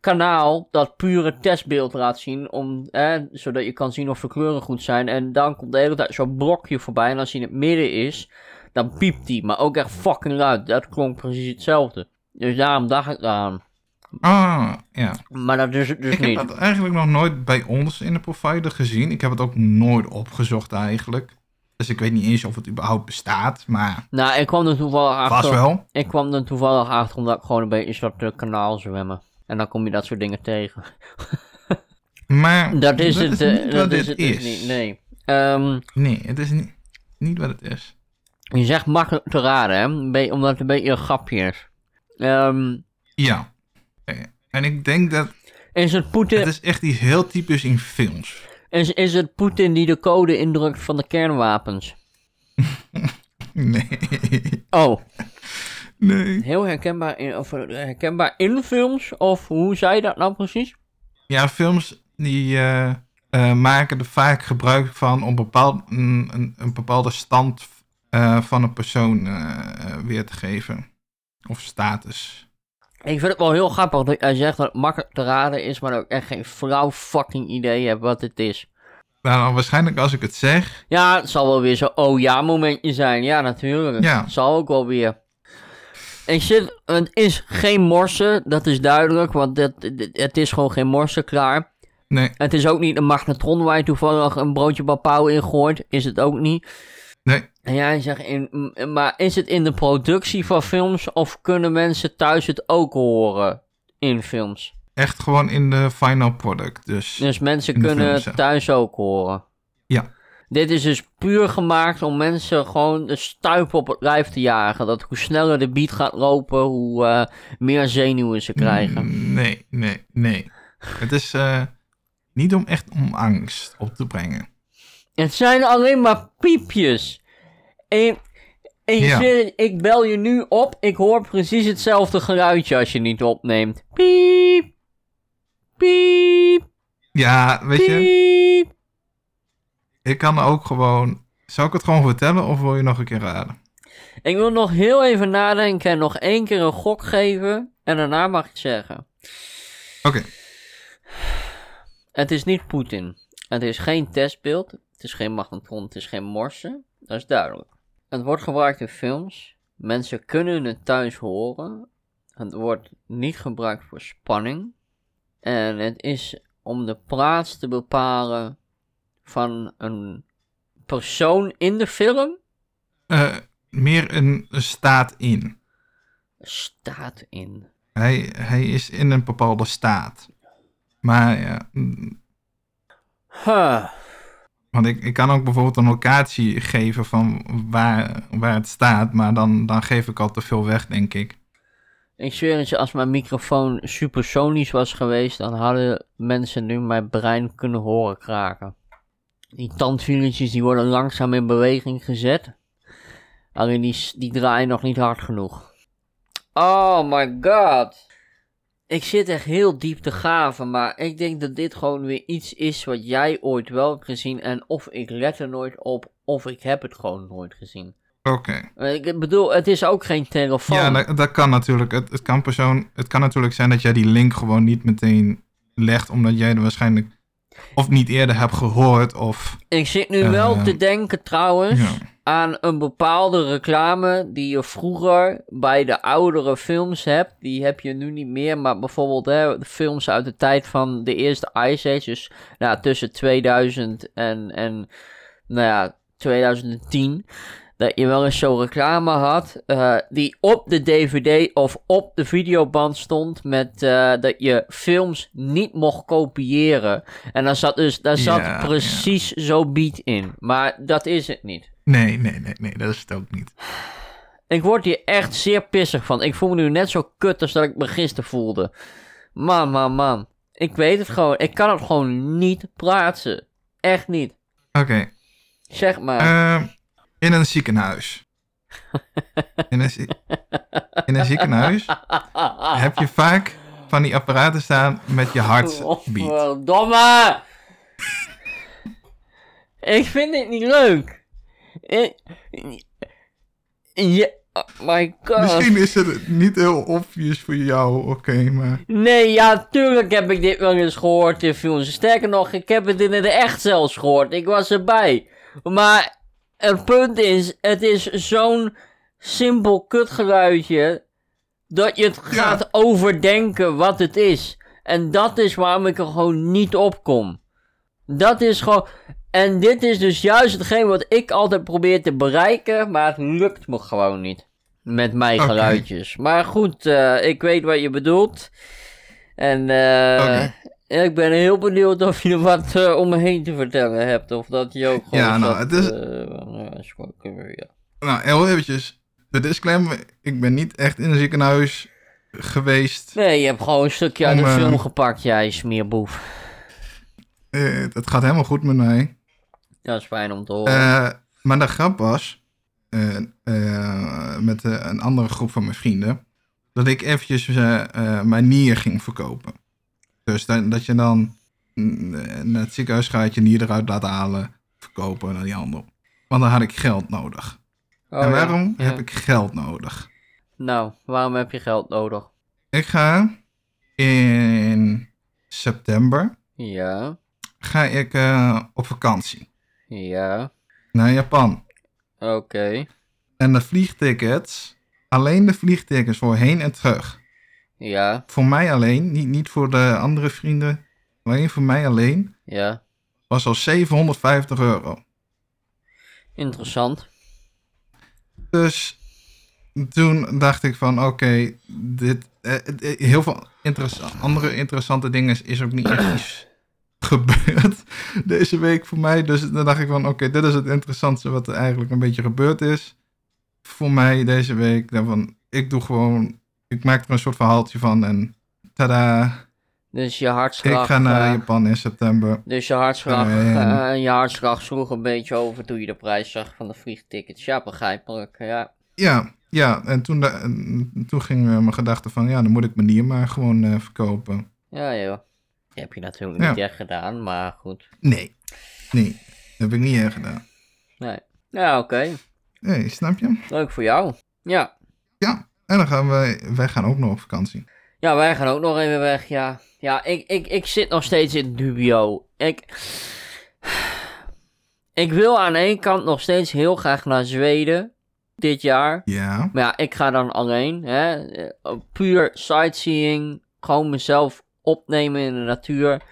kanaal dat pure testbeeld laat zien. Om, eh, zodat je kan zien of de kleuren goed zijn. En dan komt de hele tijd zo'n blokje voorbij. En als hij in het midden is, dan piept hij. Maar ook echt fucking luid. Dat klonk precies hetzelfde. Dus daarom dacht ik aan. Ah, ja. Maar dat is het dus Ik heb niet. dat eigenlijk nog nooit bij ons in de provider gezien. Ik heb het ook nooit opgezocht eigenlijk. Dus ik weet niet eens of het überhaupt bestaat, maar Nou, ik kwam er toevallig achter. wel. Ik kwam er toevallig achter omdat ik gewoon een beetje zat te kanaal zwemmen. En dan kom je dat soort dingen tegen. Maar Dat is het, eh, niet dat is het dus is. niet. Nee. Ehm, Nee, het is niet, niet wat het is. je zegt makkelijk te raden, hè? Omdat het een beetje een grapje is. Ehm, Ja. En ik denk dat is het Poetin, het is echt iets heel typisch in films. is, is het Poetin die de code indrukt van de kernwapens? Nee. Oh, Nee. heel herkenbaar in, of, eh, herkenbaar in films? Of hoe zei je dat nou precies? Ja, films die eh, eh, maken er vaak gebruik van om bepaald, een, een, een bepaalde stand van een persoon weer te geven. Of status. Ik vind het wel heel grappig dat jij zegt dat het makkelijk te raden is, maar dat ik echt geen flauw fucking idee heb wat het is. Nou, waarschijnlijk als ik het zeg. Ja, het zal wel weer zo'n oh ja momentje zijn. Ja, natuurlijk. Ja. Zal ook wel weer. Ik zit, het is geen morsen, dat is duidelijk, want het, het is gewoon geen morsen klaar. Nee, Het is ook niet een magnetron waar je toevallig een broodje papau in gooit, is het ook niet. nee. En jij zegt, in, maar is het in de productie van films of kunnen mensen thuis het ook horen in films? Echt gewoon in de final product. Dus Dus mensen kunnen films, het ja. thuis ook horen. Ja. Dit is dus puur gemaakt om mensen gewoon de stuip op het lijf te jagen. Dat hoe sneller de beat gaat lopen, hoe eh, meer zenuwen ze krijgen. Mm, Nee, nee, nee. Het is eh, niet om echt om angst op te brengen. Het zijn alleen maar piepjes. En, en je Ja. ik bel je nu op, ik hoor precies hetzelfde geluidje als je niet opneemt. Piep. Piep. Ja, weet je, Piep. ik kan ook gewoon. Zou ik het gewoon vertellen of wil je nog een keer raden? Ik wil nog heel even nadenken en nog één keer een gok geven. En daarna mag ik zeggen. Oké, Het is niet Poetin. Het is geen testbeeld. Het is geen magnetron. Het is geen morse. Dat is duidelijk. Het wordt gebruikt in films. Mensen kunnen het thuis horen. Het wordt niet gebruikt voor spanning. En het is om de plaats te bepalen van een persoon in de film. Eh, meer een, staat in. Staat in. Hij, hij is in een bepaalde staat. Maar ja, mm, Huh. Want ik, ik kan ook bijvoorbeeld een locatie geven van waar, waar het staat, maar dan, dan geef ik al te veel weg, denk ik. Ik zweer het je, als mijn microfoon supersonisch was geweest, dan hadden mensen nu mijn brein kunnen horen kraken. Die tandvieletjes die worden langzaam in beweging gezet. Alleen die, die draaien nog niet hard genoeg. Oh my god. Ik zit echt heel diep te gaven, maar ik denk dat dit gewoon weer iets is wat jij ooit wel hebt gezien. En of ik let er nooit op, of ik heb het gewoon nooit gezien. Oké. Ik bedoel, het is ook geen telefoon. Ja, dat, dat kan natuurlijk. Het, het, kan persoon, het kan natuurlijk zijn dat jij die link gewoon niet meteen legt, omdat jij er waarschijnlijk of niet eerder hebt gehoord of... Ik zit nu wel Eh, te denken trouwens Ja. aan een bepaalde reclame die je vroeger bij de oudere films hebt. Die heb je nu niet meer, maar bijvoorbeeld hè, de films uit de tijd van de eerste Ice Age. Dus nou, tussen 2000 en, en nou ja, 2010. Dat je wel eens zo'n reclame had eh, die op de DVD of op de videoband stond met eh, dat je films niet mocht kopiëren. En daar zat dus daar zat Ja, precies zo'n beat in. Maar dat is het niet. Nee, nee, nee, nee, dat is het ook niet. Ik word hier echt zeer pissig van. Ik voel me nu net zo kut als dat ik me gisteren voelde. Man, man, man. Ik weet het gewoon. Ik kan het gewoon niet plaatsen. Echt niet. Oké. Zeg maar. Eh, in een ziekenhuis. In een, zie- in een ziekenhuis heb je vaak van die apparaten staan met je hartbeat. Domme! ik vind dit niet leuk. Ik... Je... Oh my god. Misschien is het niet heel obvious voor jou, oké, maar... Nee, ja, tuurlijk heb ik dit wel eens gehoord in films. Sterker nog, ik heb het in het echt zelfs gehoord. Ik was erbij. Maar het punt is, het is zo'n simpel kutgeluidje... dat je het Ja. gaat overdenken wat het is. En dat is waarom ik er gewoon niet op kom. Dat is gewoon... En dit is dus juist hetgeen wat ik altijd probeer te bereiken, maar het lukt me gewoon niet. Met mijn geluidjes. Maar goed, eh, ik weet wat je bedoelt. En eh. Ik ben heel benieuwd of je er wat eh, om me heen te vertellen hebt. Of dat je ook gewoon Ja, nou, het is- eh, nou, ja. Nou, heel eventjes. De disclaimer, ik ben niet echt in een ziekenhuis geweest. Nee, je hebt gewoon een stukje uit Om, de eh, film gepakt, jij smeerboef. Het gaat helemaal goed met mij. Dat is fijn om te horen. Maar de grap was, met een andere groep van mijn vrienden, dat ik eventjes mijn nier ging verkopen. Dus dat, dat je dan naar het ziekenhuis gaat, je nier eruit laat halen, verkopen naar die handel. Want dan had ik geld nodig. Oh, en waarom Ja. heb ik geld nodig? Nou, waarom heb je geld nodig? Ik ga in september Ja, ga ik eh, op vakantie ja, naar Japan. oké. En de vliegtickets, alleen de vliegtickets voor heen en terug. Ja, Voor mij alleen, niet, niet voor de andere vrienden, alleen voor mij alleen, ja. was al 750 euro. Interessant. Dus toen dacht ik van oké, dit eh, eh, heel veel interessa- andere interessante dingen is, is ook niet echt iets gebeurd deze week voor mij. Dus dan dacht ik van oké, dit is het interessantste wat er eigenlijk een beetje gebeurd is voor mij deze week. Dan van, ik doe gewoon, ik maak er een soort verhaaltje van en tada, Dus je ik hartslag... ga naar eh, Japan in september. Dus je hartslag, En- eh, je hartslag sloeg een beetje over toen je de prijs zag van de vliegtickets. Ja, begrijpelijk. Ja, Ja, ja, en toen, en toen ging eh, mijn gedachte van ja, dan moet ik mijn maar gewoon eh, verkopen. ja joh. Die heb je natuurlijk Ja. niet echt gedaan, maar goed. Nee, nee, dat heb ik niet erg gedaan. Nee. Ja, oké. Nee, snap je? Leuk voor jou. Ja. Ja, en dan gaan wij, wij gaan ook nog op vakantie. Ja, wij gaan ook nog even weg, ja. Ja, ik, ik, ik zit nog steeds in dubio. Ik... Ik wil aan één kant nog steeds heel graag naar Zweden dit jaar. Ja, Maar ja, ik ga dan alleen. Hè? eh, Puur sightseeing. Gewoon mezelf opnemen in de natuur.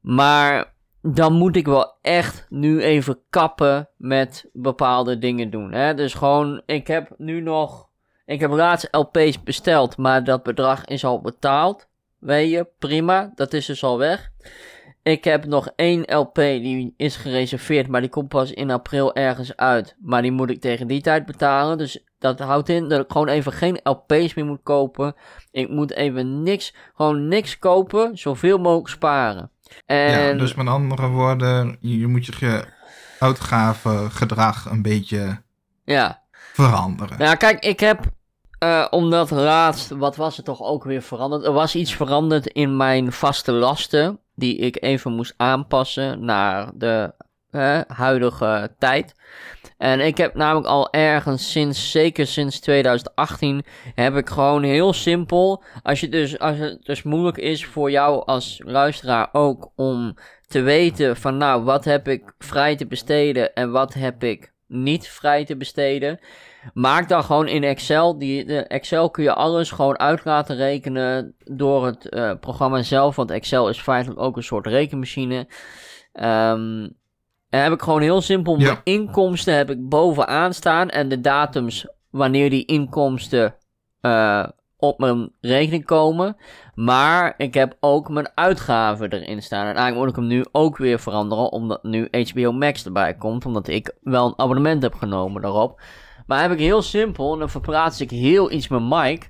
Maar dan moet ik wel echt nu even kappen met bepaalde dingen doen. Hè? Dus gewoon, ik heb nu nog. Ik heb laatst LP's besteld, maar dat bedrag is al betaald. Weet je, prima. Dat is dus al weg. Ik heb nog één LP die is gereserveerd, maar die komt pas in april ergens uit. Maar die moet ik tegen die tijd betalen. Dus dat houdt in dat ik gewoon even geen LP's meer moet kopen. Ik moet even niks, gewoon niks kopen, zoveel mogelijk sparen. En ja, dus met andere woorden, je, moet je ge- uitgavengedrag een beetje ja. veranderen. Nou, kijk, ik heb, eh, omdat laatst, wat was er toch ook weer veranderd? Er was iets veranderd in mijn vaste lasten, die ik even moest aanpassen naar de huidige tijd. En ik heb namelijk al ergens sinds, zeker sinds 2018, heb ik gewoon heel simpel, als, je dus, als het dus moeilijk is voor jou als luisteraar ook om te weten van nou, wat heb ik vrij te besteden en wat heb ik niet vrij te besteden. Maak dan gewoon in Excel. Die, de Excel kun je alles gewoon uit laten rekenen door het eh, programma zelf. Want Excel is feitelijk ook een soort rekenmachine. Ehm, en heb ik gewoon heel simpel Ja. mijn inkomsten heb ik bovenaan staan. En de datums wanneer die inkomsten eh, op mijn rekening komen. Maar ik heb ook mijn uitgaven erin staan. En eigenlijk moet ik hem nu ook weer veranderen. Omdat nu HBO Max erbij komt. Omdat ik wel een abonnement heb genomen daarop. Maar heb ik heel simpel, en dan verplaats ik heel iets met Mike.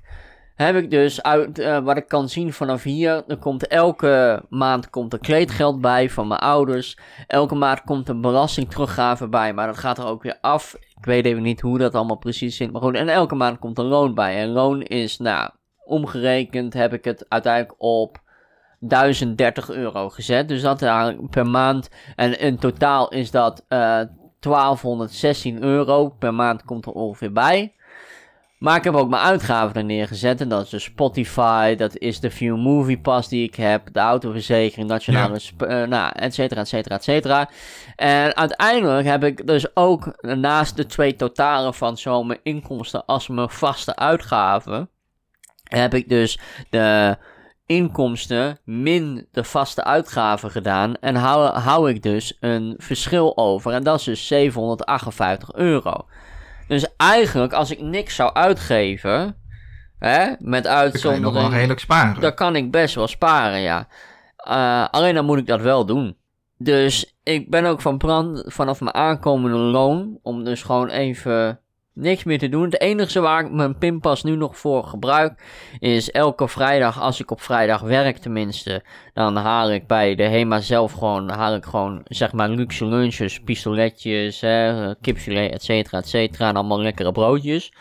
Heb ik dus uit eh, wat ik kan zien vanaf hier. Er komt elke maand komt er kleedgeld bij van mijn ouders. Elke maand komt er belasting teruggave bij. Maar dat gaat er ook weer af. Ik weet even niet hoe dat allemaal precies zit. Maar goed, en elke maand komt er loon bij. En loon is, nou, omgerekend heb ik het uiteindelijk op 1030 euro gezet. Dus dat per maand. En in totaal is dat eh 1216 euro per maand komt er ongeveer bij. Maar ik heb ook mijn uitgaven er neergezet. En dat is de Spotify, dat is de View Movie Pass die ik heb, de autoverzekering, nationale, sp- eh, nou, et cetera, et cetera, et cetera. En uiteindelijk heb ik dus ook naast de twee totalen van zowel mijn inkomsten als mijn vaste uitgaven, heb ik dus de inkomsten min de vaste uitgaven gedaan. En hou, hou ik dus een verschil over. En dat is dus 758 euro. Dus eigenlijk, als ik niks zou uitgeven, hè, met Dan kan je nog wel uitzondering, redelijk sparen. dan kan ik best wel sparen, ja. Eh, alleen dan moet ik dat wel doen. Dus ik ben ook van plan vanaf mijn aankomende loon om dus gewoon even niks meer te doen. Het enige waar ik mijn pinpas nu nog voor gebruik is elke vrijdag, als ik op vrijdag werk tenminste, dan haal ik bij de HEMA zelf gewoon, haal ik gewoon zeg maar luxe lunches, pistoletjes, hè, kipfilet, et cetera, et cetera, en allemaal lekkere broodjes.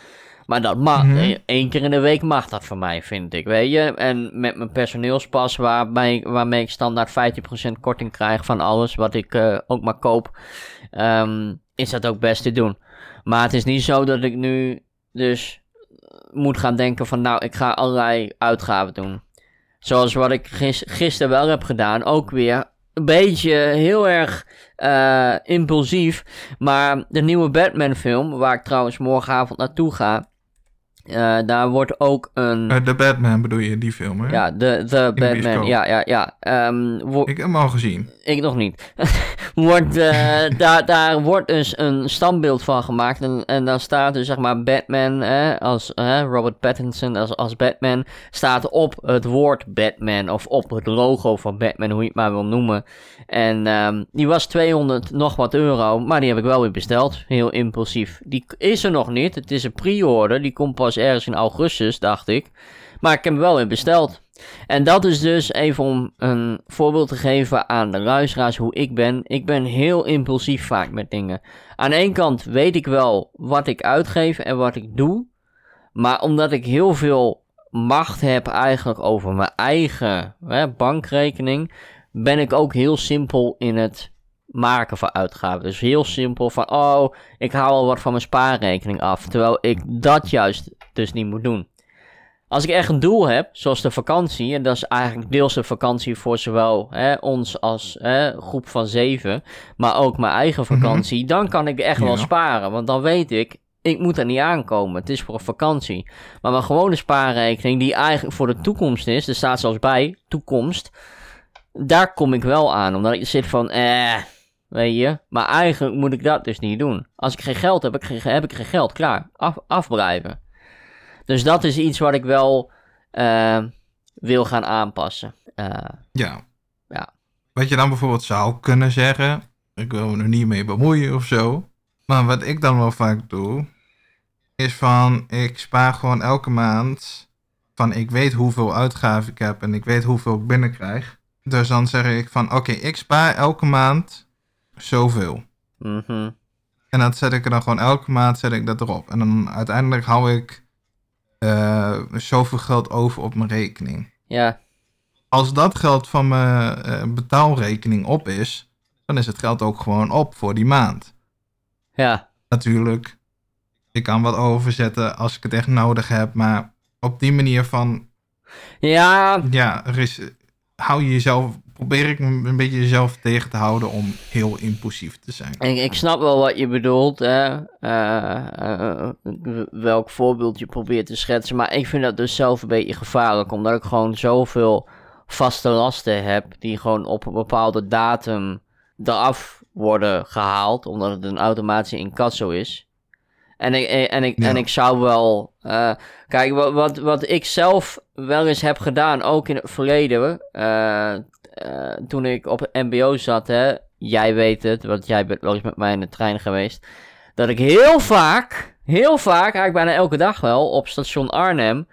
Maar dat mag, Mhm. eh, één keer in de week mag dat voor mij, vind ik, weet je. En met mijn personeelspas, waarmee, waarmee ik standaard 15% korting krijg van alles wat ik eh, ook maar koop, ehm, is dat ook best te doen. Maar het is niet zo dat ik nu dus moet gaan denken van, nou, ik ga allerlei uitgaven doen. Zoals wat ik gis- gisteren wel heb gedaan, ook weer een beetje heel erg eh, impulsief. Maar de nieuwe Batman film, waar ik trouwens morgenavond naartoe ga, eh, daar wordt ook een... Eh, The Batman bedoel je, die film, hè? ja, de, de Batman, ja, ja, ja. Ehm, wo- Ik heb hem al gezien. ik nog niet. wordt, eh, daar, daar wordt dus een standbeeld van gemaakt. En, en daar staat dus zeg maar Batman, hè, als hè, Robert Pattinson als, als Batman, staat op het woord Batman. Of op het logo van Batman, hoe je het maar wil noemen. En ehm, die was 200 nog wat euro, maar die heb ik wel weer besteld. Heel impulsief. Die is er nog niet. Het is een pre-order. Die komt pas ergens in augustus, dacht ik. Maar ik heb hem wel weer besteld. En dat is dus even om een voorbeeld te geven aan de luisteraars hoe ik ben. Ik ben heel impulsief vaak met dingen. Aan de ene kant weet ik wel wat ik uitgeef en wat ik doe. Maar omdat ik heel veel macht heb eigenlijk over mijn eigen hè, bankrekening, ben ik ook heel simpel in het maken van uitgaven. Dus heel simpel van, oh, ik haal al wat van mijn spaarrekening af. Terwijl ik dat juist dus niet moet doen. Als ik echt een doel heb, zoals de vakantie, en dat is eigenlijk deels de vakantie voor zowel hè, ons als hè, groep van zeven, maar ook mijn eigen vakantie, dan kan ik echt wel sparen. Want dan weet ik, ik moet er niet aankomen. Het is voor een vakantie. Maar mijn gewone spaarrekening, die eigenlijk voor de toekomst is, er staat zelfs bij, toekomst, daar kom ik wel aan. Omdat ik zit van, eh, weet je. Maar eigenlijk moet ik dat dus niet doen. Als ik geen geld heb, heb ik geen, heb ik geen geld. Klaar, af, afblijven. Dus dat is iets wat ik wel eh, wil gaan aanpassen. Eh, Ja. Ja. Wat je dan bijvoorbeeld zou kunnen zeggen, ik wil me er niet mee bemoeien of zo. Maar wat ik dan wel vaak doe, is van ik spaar gewoon elke maand van ik weet hoeveel uitgaven ik heb en ik weet hoeveel ik binnenkrijg. Dus dan zeg ik van oké, ik spaar elke maand zoveel. mhm. En dat zet ik er dan gewoon elke maand zet ik dat erop. En dan uiteindelijk hou ik eh, zoveel geld over op mijn rekening. Ja, Als dat geld van mijn eh, betaalrekening op is, dan is het geld ook gewoon op voor die maand. ja, Natuurlijk, ik kan wat overzetten als ik het echt nodig heb, maar op die manier van, ja, ja, er is, hou je jezelf, probeer ik een beetje jezelf tegen te houden om heel impulsief te zijn. ik, ik snap wel wat je bedoelt. Hè? Eh, eh, welk voorbeeld je probeert te schetsen. Maar ik vind dat dus zelf een beetje gevaarlijk. Omdat ik gewoon zoveel vaste lasten heb. Die gewoon op een bepaalde datum eraf worden gehaald. Omdat het een automatische incasso is. En ik, en ik, Ja. en ik zou wel. eh, kijk, wat, wat, wat ik zelf wel eens heb gedaan, ook in het verleden. eh, eh, toen ik op MBO zat, hè. Jij weet het, want jij bent wel eens met mij in de trein geweest. dat ik heel vaak, heel vaak, eigenlijk bijna elke dag wel, op station Arnhem,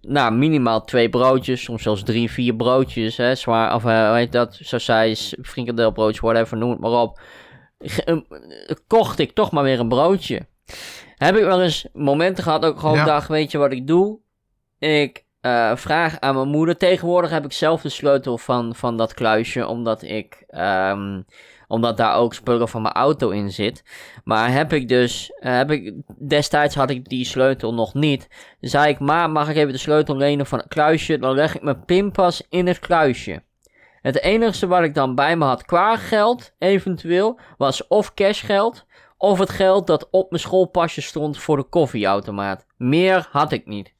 nou, minimaal twee broodjes, soms zelfs drie, vier broodjes, hè, zwaar, of heet dat, sausijs, frikadelbroodjes, whatever, noem het maar op, Ge- eh, kocht ik toch maar weer een broodje. Heb ik wel eens momenten gehad, ook gewoon Ja. dag, weet je wat ik doe? Ik eh, vraag aan mijn moeder. Tegenwoordig heb ik zelf de sleutel van, van dat kluisje, omdat ik, ehm, omdat daar ook spullen van mijn auto in zit. Maar heb ik dus, eh, heb ik, destijds had ik die sleutel nog niet. Dus zei ik, ma, mag ik even de sleutel lenen van het kluisje? Dan leg ik mijn pinpas in het kluisje. Het enige wat ik dan bij me had qua geld, eventueel, was of cashgeld, of het geld dat op mijn schoolpasje stond voor de koffieautomaat. Meer had ik niet.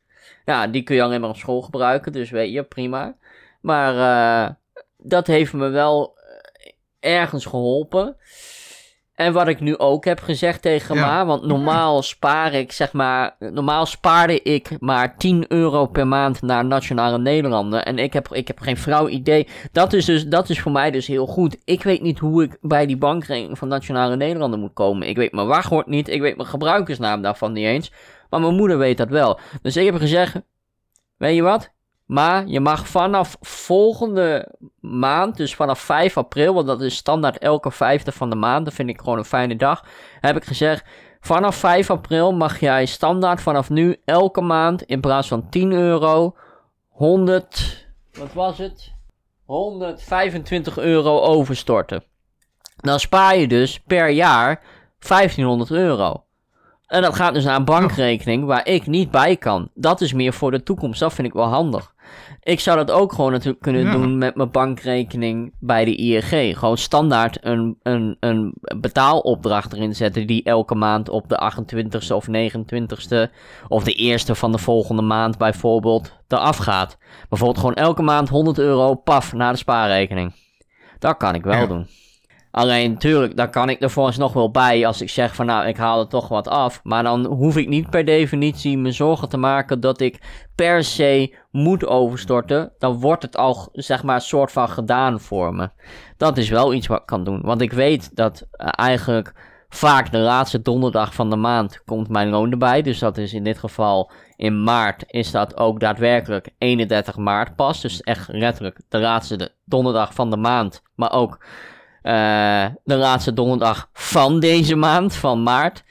Ja, die kun je alleen maar op school gebruiken, dus weet je, prima. Maar eh, dat heeft me wel eh, ergens geholpen. En wat ik nu ook heb gezegd tegen Ja. ma, want normaal spaar ik, zeg maar, normaal spaarde ik maar 10 euro per maand naar Nationale Nederlanden. En ik heb, ik heb geen flauw idee. Dat is, dus, dat is voor mij dus heel goed. Ik weet niet hoe ik bij die bankrekening van Nationale Nederlanden moet komen. Ik weet mijn wachtwoord niet, ik weet mijn gebruikersnaam daarvan niet eens. Maar mijn moeder weet dat wel. Dus ik heb gezegd, weet je wat? Maar je mag vanaf volgende maand, dus vanaf 5 april, want dat is standaard elke vijfde van de maand, dat vind ik gewoon een fijne dag, heb ik gezegd, vanaf 5 april mag jij standaard vanaf nu elke maand in plaats van 10 euro 100, wat was het? 125 euro overstorten. Dan spaar je dus per jaar 1500 euro. En dat gaat dus naar een bankrekening waar ik niet bij kan. Dat is meer voor de toekomst. Dat vind ik wel handig. Ik zou dat ook gewoon natuurlijk kunnen Ja. doen met mijn bankrekening bij de ING. Gewoon standaard een, een, een betaalopdracht erin zetten die elke maand op de 28ste of 29ste of de eerste van de volgende maand bijvoorbeeld eraf gaat. Bijvoorbeeld gewoon elke maand 100 euro paf naar de spaarrekening. Dat kan ik wel Ja. doen. Alleen natuurlijk, daar kan ik er volgens nog wel bij als ik zeg van nou, ik haal er toch wat af. Maar dan hoef ik niet per definitie me zorgen te maken dat ik per se moet overstorten. Dan wordt het al, zeg maar, een soort van gedaan voor me. Dat is wel iets wat ik kan doen. Want ik weet dat eh, eigenlijk vaak de laatste donderdag van de maand komt mijn loon erbij. Dus dat is in dit geval in maart is dat ook daadwerkelijk 31 maart pas. Dus echt letterlijk de laatste de- donderdag van de maand. Maar ook eh, de laatste donderdag van deze maand, van maart.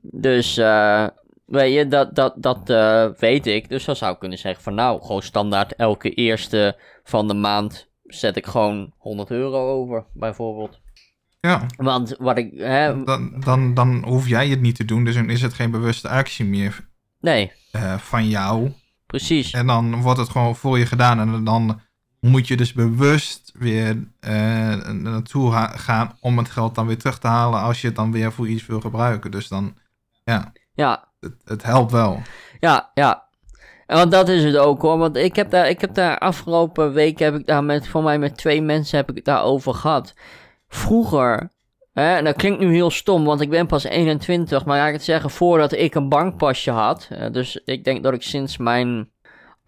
Dus eh, weet je, dat, dat, dat eh, weet ik. Dus dan zou ik kunnen zeggen van nou, gewoon standaard elke eerste van de maand zet ik gewoon 100 euro over, bijvoorbeeld. Ja, Want wat ik, hè, dan, dan, dan hoef jij het niet te doen, dus dan is het geen bewuste actie meer nee, van jou. precies. En dan wordt het gewoon voor je gedaan en dan moet je dus bewust weer eh, naartoe gaan om het geld dan weer terug te halen als je het dan weer voor iets wil gebruiken. Dus dan, ja, Ja, het, het helpt wel. Ja, ja. En want dat is het ook hoor. Want ik heb daar, ik heb daar afgelopen week heb ik daar met, voor mij met twee mensen heb ik het daarover gehad. Vroeger, hè, en dat klinkt nu heel stom, want ik ben pas 21, maar laat ik het zeggen, voordat ik een bankpasje had. dus ik denk dat ik sinds mijn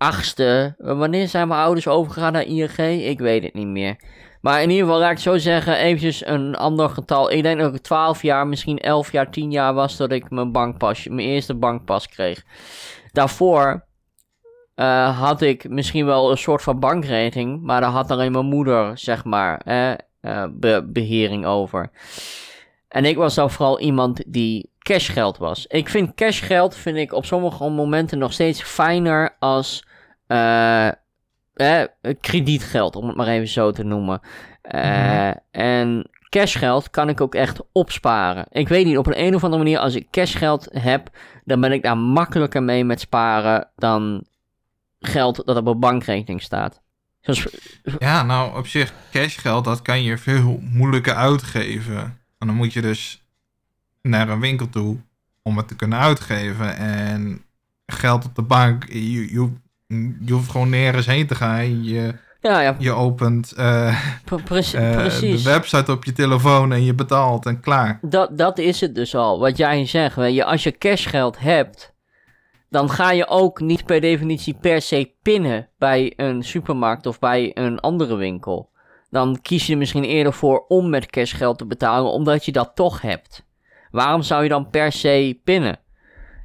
achtste, wanneer zijn mijn ouders overgegaan naar ING? Ik weet het niet meer. Maar in ieder geval, laat ik zo zeggen, eventjes een ander getal. Ik denk dat ik 12 jaar, misschien 11 jaar, 10 jaar was dat ik mijn bankpasje, mijn eerste bankpas kreeg. Daarvoor eh, had ik misschien wel een soort van bankrekening, maar daar had alleen mijn moeder, zeg maar, eh, be- behering over. En ik was dan vooral iemand die cashgeld was. Ik vind cashgeld vind ik op sommige momenten nog steeds fijner als eh, eh, kredietgeld, om het maar even zo te noemen. Eh. En cashgeld kan ik ook echt opsparen. Ik weet niet, op een, een of andere manier, als ik cashgeld heb, dan ben ik daar makkelijker mee met sparen dan geld dat op een bankrekening staat. Ja, nou op zich, cashgeld, dat kan je veel moeilijker uitgeven. En dan moet je dus naar een winkel toe om het te kunnen uitgeven. En geld op de bank, je, je, je hoeft gewoon nergens heen te gaan. Je, ja, ja, je opent pre- precies. de website op je telefoon en je betaalt en klaar. Dat, dat is het dus al. Wat jij zegt, weet je, als je cashgeld hebt, dan ga je ook niet per definitie per se pinnen bij een supermarkt of bij een andere winkel. Dan kies je er misschien eerder voor om met cashgeld te betalen, omdat je dat toch hebt. Waarom zou je dan per se pinnen?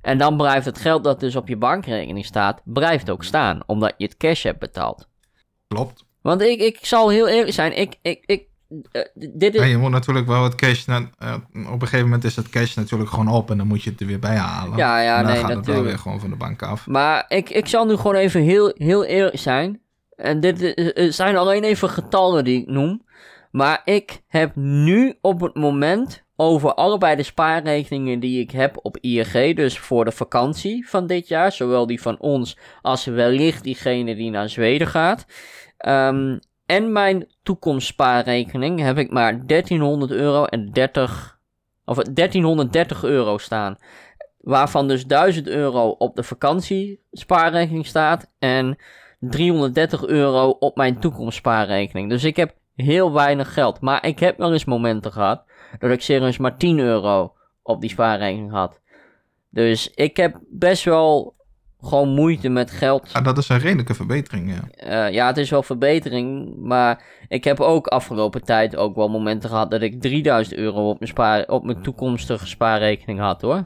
En dan blijft het geld dat dus op je bankrekening staat, blijft ook staan, omdat je het cash hebt betaald. Klopt. Want ik, ik zal heel eerlijk zijn, ik, ik, ik, eh, dit is... En je moet natuurlijk wel het cash... na- eh, op een gegeven moment is het cash natuurlijk gewoon op en dan moet je het er weer bij halen. Ja, ja, en dan nee, gaat het wel natuurlijk. weer gewoon van de bank af. Maar ik, ik zal nu gewoon even heel, heel eerlijk zijn. En dit eh, zijn alleen even getallen die ik noem. Maar ik heb nu op het moment over allebei de spaarrekeningen die ik heb op ING, dus voor de vakantie van dit jaar, zowel die van ons als wellicht diegene die naar Zweden gaat. Ehm, en mijn toekomstspaarrekening heb ik maar 1300 euro en 30, of 1330 euro staan. Waarvan dus 1000 euro op de vakantiespaarrekening staat en 330 euro op mijn toekomstspaarrekening. Dus ik heb heel weinig geld. Maar ik heb wel eens momenten gehad dat ik serieus maar 10 euro op die spaarrekening had. Dus ik heb best wel gewoon moeite met geld. Ah, dat is een redelijke verbetering, ja. Eh, ja, het is wel verbetering, maar ik heb ook afgelopen tijd ook wel momenten gehad dat ik 3000 euro op mijn, spaar, op mijn toekomstige spaarrekening had hoor.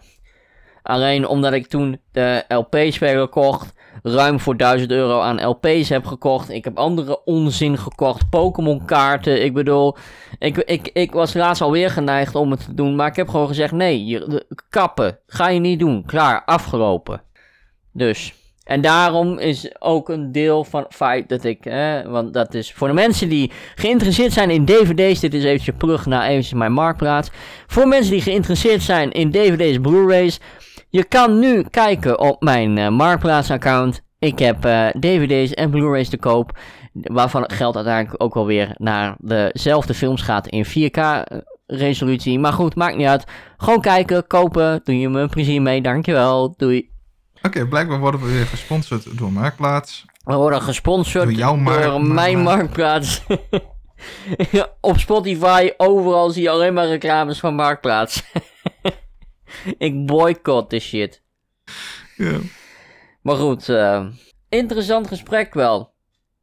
Alleen omdat ik toen de LP-speler kocht, ruim voor 1000 euro aan LP's heb gekocht. Ik heb andere onzin gekocht, Pokémon kaarten. Ik bedoel, ik, ik, ik was laatst alweer geneigd om het te doen, maar ik heb gewoon gezegd nee, je, kappen, ga je niet doen, klaar, afgelopen. Dus, en daarom is ook een deel van het feit dat ik, want dat is voor de mensen die geïnteresseerd zijn in dvd's, dit is eventjes plug naar eventjes mijn marktplaats. Voor mensen die geïnteresseerd zijn in dvd's, blu-rays, je kan nu kijken op mijn eh, marktplaats-account. Ik heb eh, dvd's en blu-rays te koop, waarvan het geld uiteindelijk ook wel weer naar dezelfde films gaat in 4K-resolutie. Maar goed, maakt niet uit. Gewoon kijken, kopen, doe je me een plezier mee, dankjewel, doei. Oké, blijkbaar worden we weer gesponsord door Marktplaats. We worden gesponsord Door jouw door mijn Marktplaats. marktplaats. Op Spotify, overal zie je alleen maar reclames van marktplaats. ik boycott de shit. Ja. Maar goed, eh, interessant gesprek wel.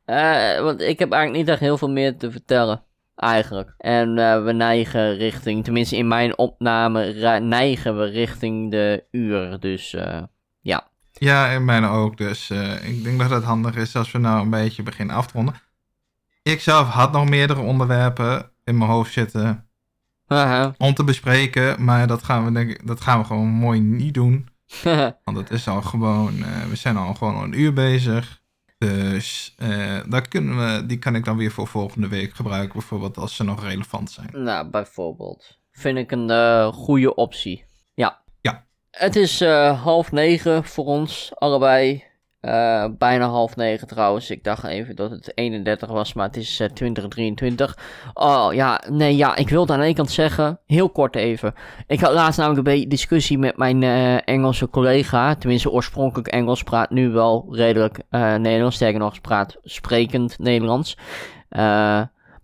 Eh, want ik heb eigenlijk niet echt heel veel meer te vertellen. Eigenlijk. En eh, we neigen richting, tenminste in mijn opname, neigen we richting de uur. Dus eh, ja. Ja, en mijne ook. Dus ik denk dat het handig is als we nou een beetje beginnen af te ronden. Ik zelf had nog meerdere onderwerpen in mijn hoofd zitten Om te bespreken. Maar dat gaan we, denk ik, dat gaan we gewoon mooi niet doen. Want het is al gewoon, eh, we zijn al gewoon een uur bezig. Dus daar kunnen we, die kan ik dan weer voor volgende week gebruiken. Bijvoorbeeld als ze nog relevant zijn. Nou, bijvoorbeeld. Vind ik een eh, goede optie. Ja. Ja. Het is half negen voor ons, allebei. Eh, bijna half negen trouwens. Ik dacht even dat het 31 was, maar het is eh 2023. Oh ja, nee, ja, ik wilde aan ene kant zeggen, heel kort even. Ik had laatst namelijk een beetje discussie met mijn eh, Engelse collega. Tenminste, oorspronkelijk Engels, praat nu wel redelijk Nederlands. Sterker nog, praat sprekend Nederlands.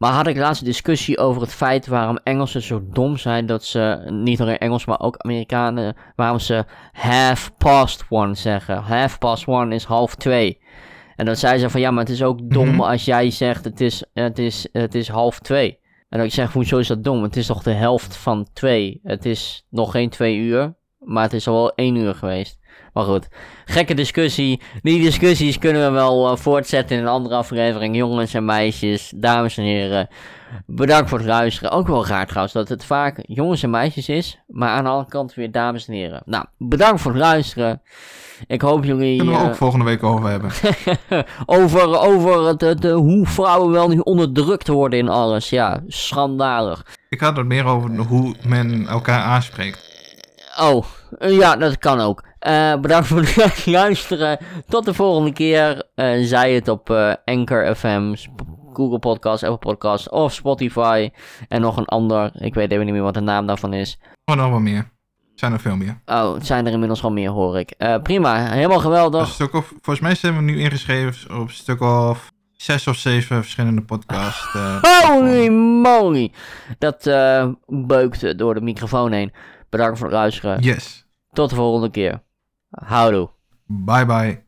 Maar had ik laatst een discussie over het feit waarom Engelsen zo dom zijn dat ze, niet alleen Engels, maar ook Amerikanen, waarom ze half past one zeggen. Half past one is half twee. En dan zei ze van ja, maar het is ook dom Mhm. als jij zegt het is, het, is, het is half twee. En dan ik zeg, hoezo is dat dom? Het is toch de helft van twee. Het is nog geen twee uur, maar het is al wel één uur geweest. Maar goed, gekke discussie. Die discussies kunnen we wel eh, voortzetten in een andere aflevering. Jongens en meisjes, dames en heren. Bedankt voor het luisteren. Ook wel raar trouwens dat het vaak jongens en meisjes is. Maar aan de andere kant weer dames en heren. Nou, bedankt voor het luisteren. Ik hoop jullie... Kunnen we eh, ook volgende week over hebben. over over het, het, eh, hoe vrouwen wel niet onderdrukt worden in alles. Ja, schandalig. Ik had het meer over hoe men elkaar aanspreekt. Oh, ja, dat kan ook. Eh, bedankt voor het luisteren. Tot de volgende keer. Eh zij het op eh, Anchor FM, Google Podcast, Apple Podcast of Spotify. En nog een ander. Ik weet even niet meer wat de naam daarvan is. Oh, nog wel meer. Er zijn er veel meer. Oh, het zijn er inmiddels wel meer, hoor ik. Prima, helemaal Een geweldig. stuk of, volgens mij zijn we nu ingeschreven op een stuk of zes of zeven verschillende podcasts. Holy moly! Dat beukte door de microfoon heen. Bedankt voor het luisteren. Yes. Tot de volgende keer. Houdoe. Bye bye.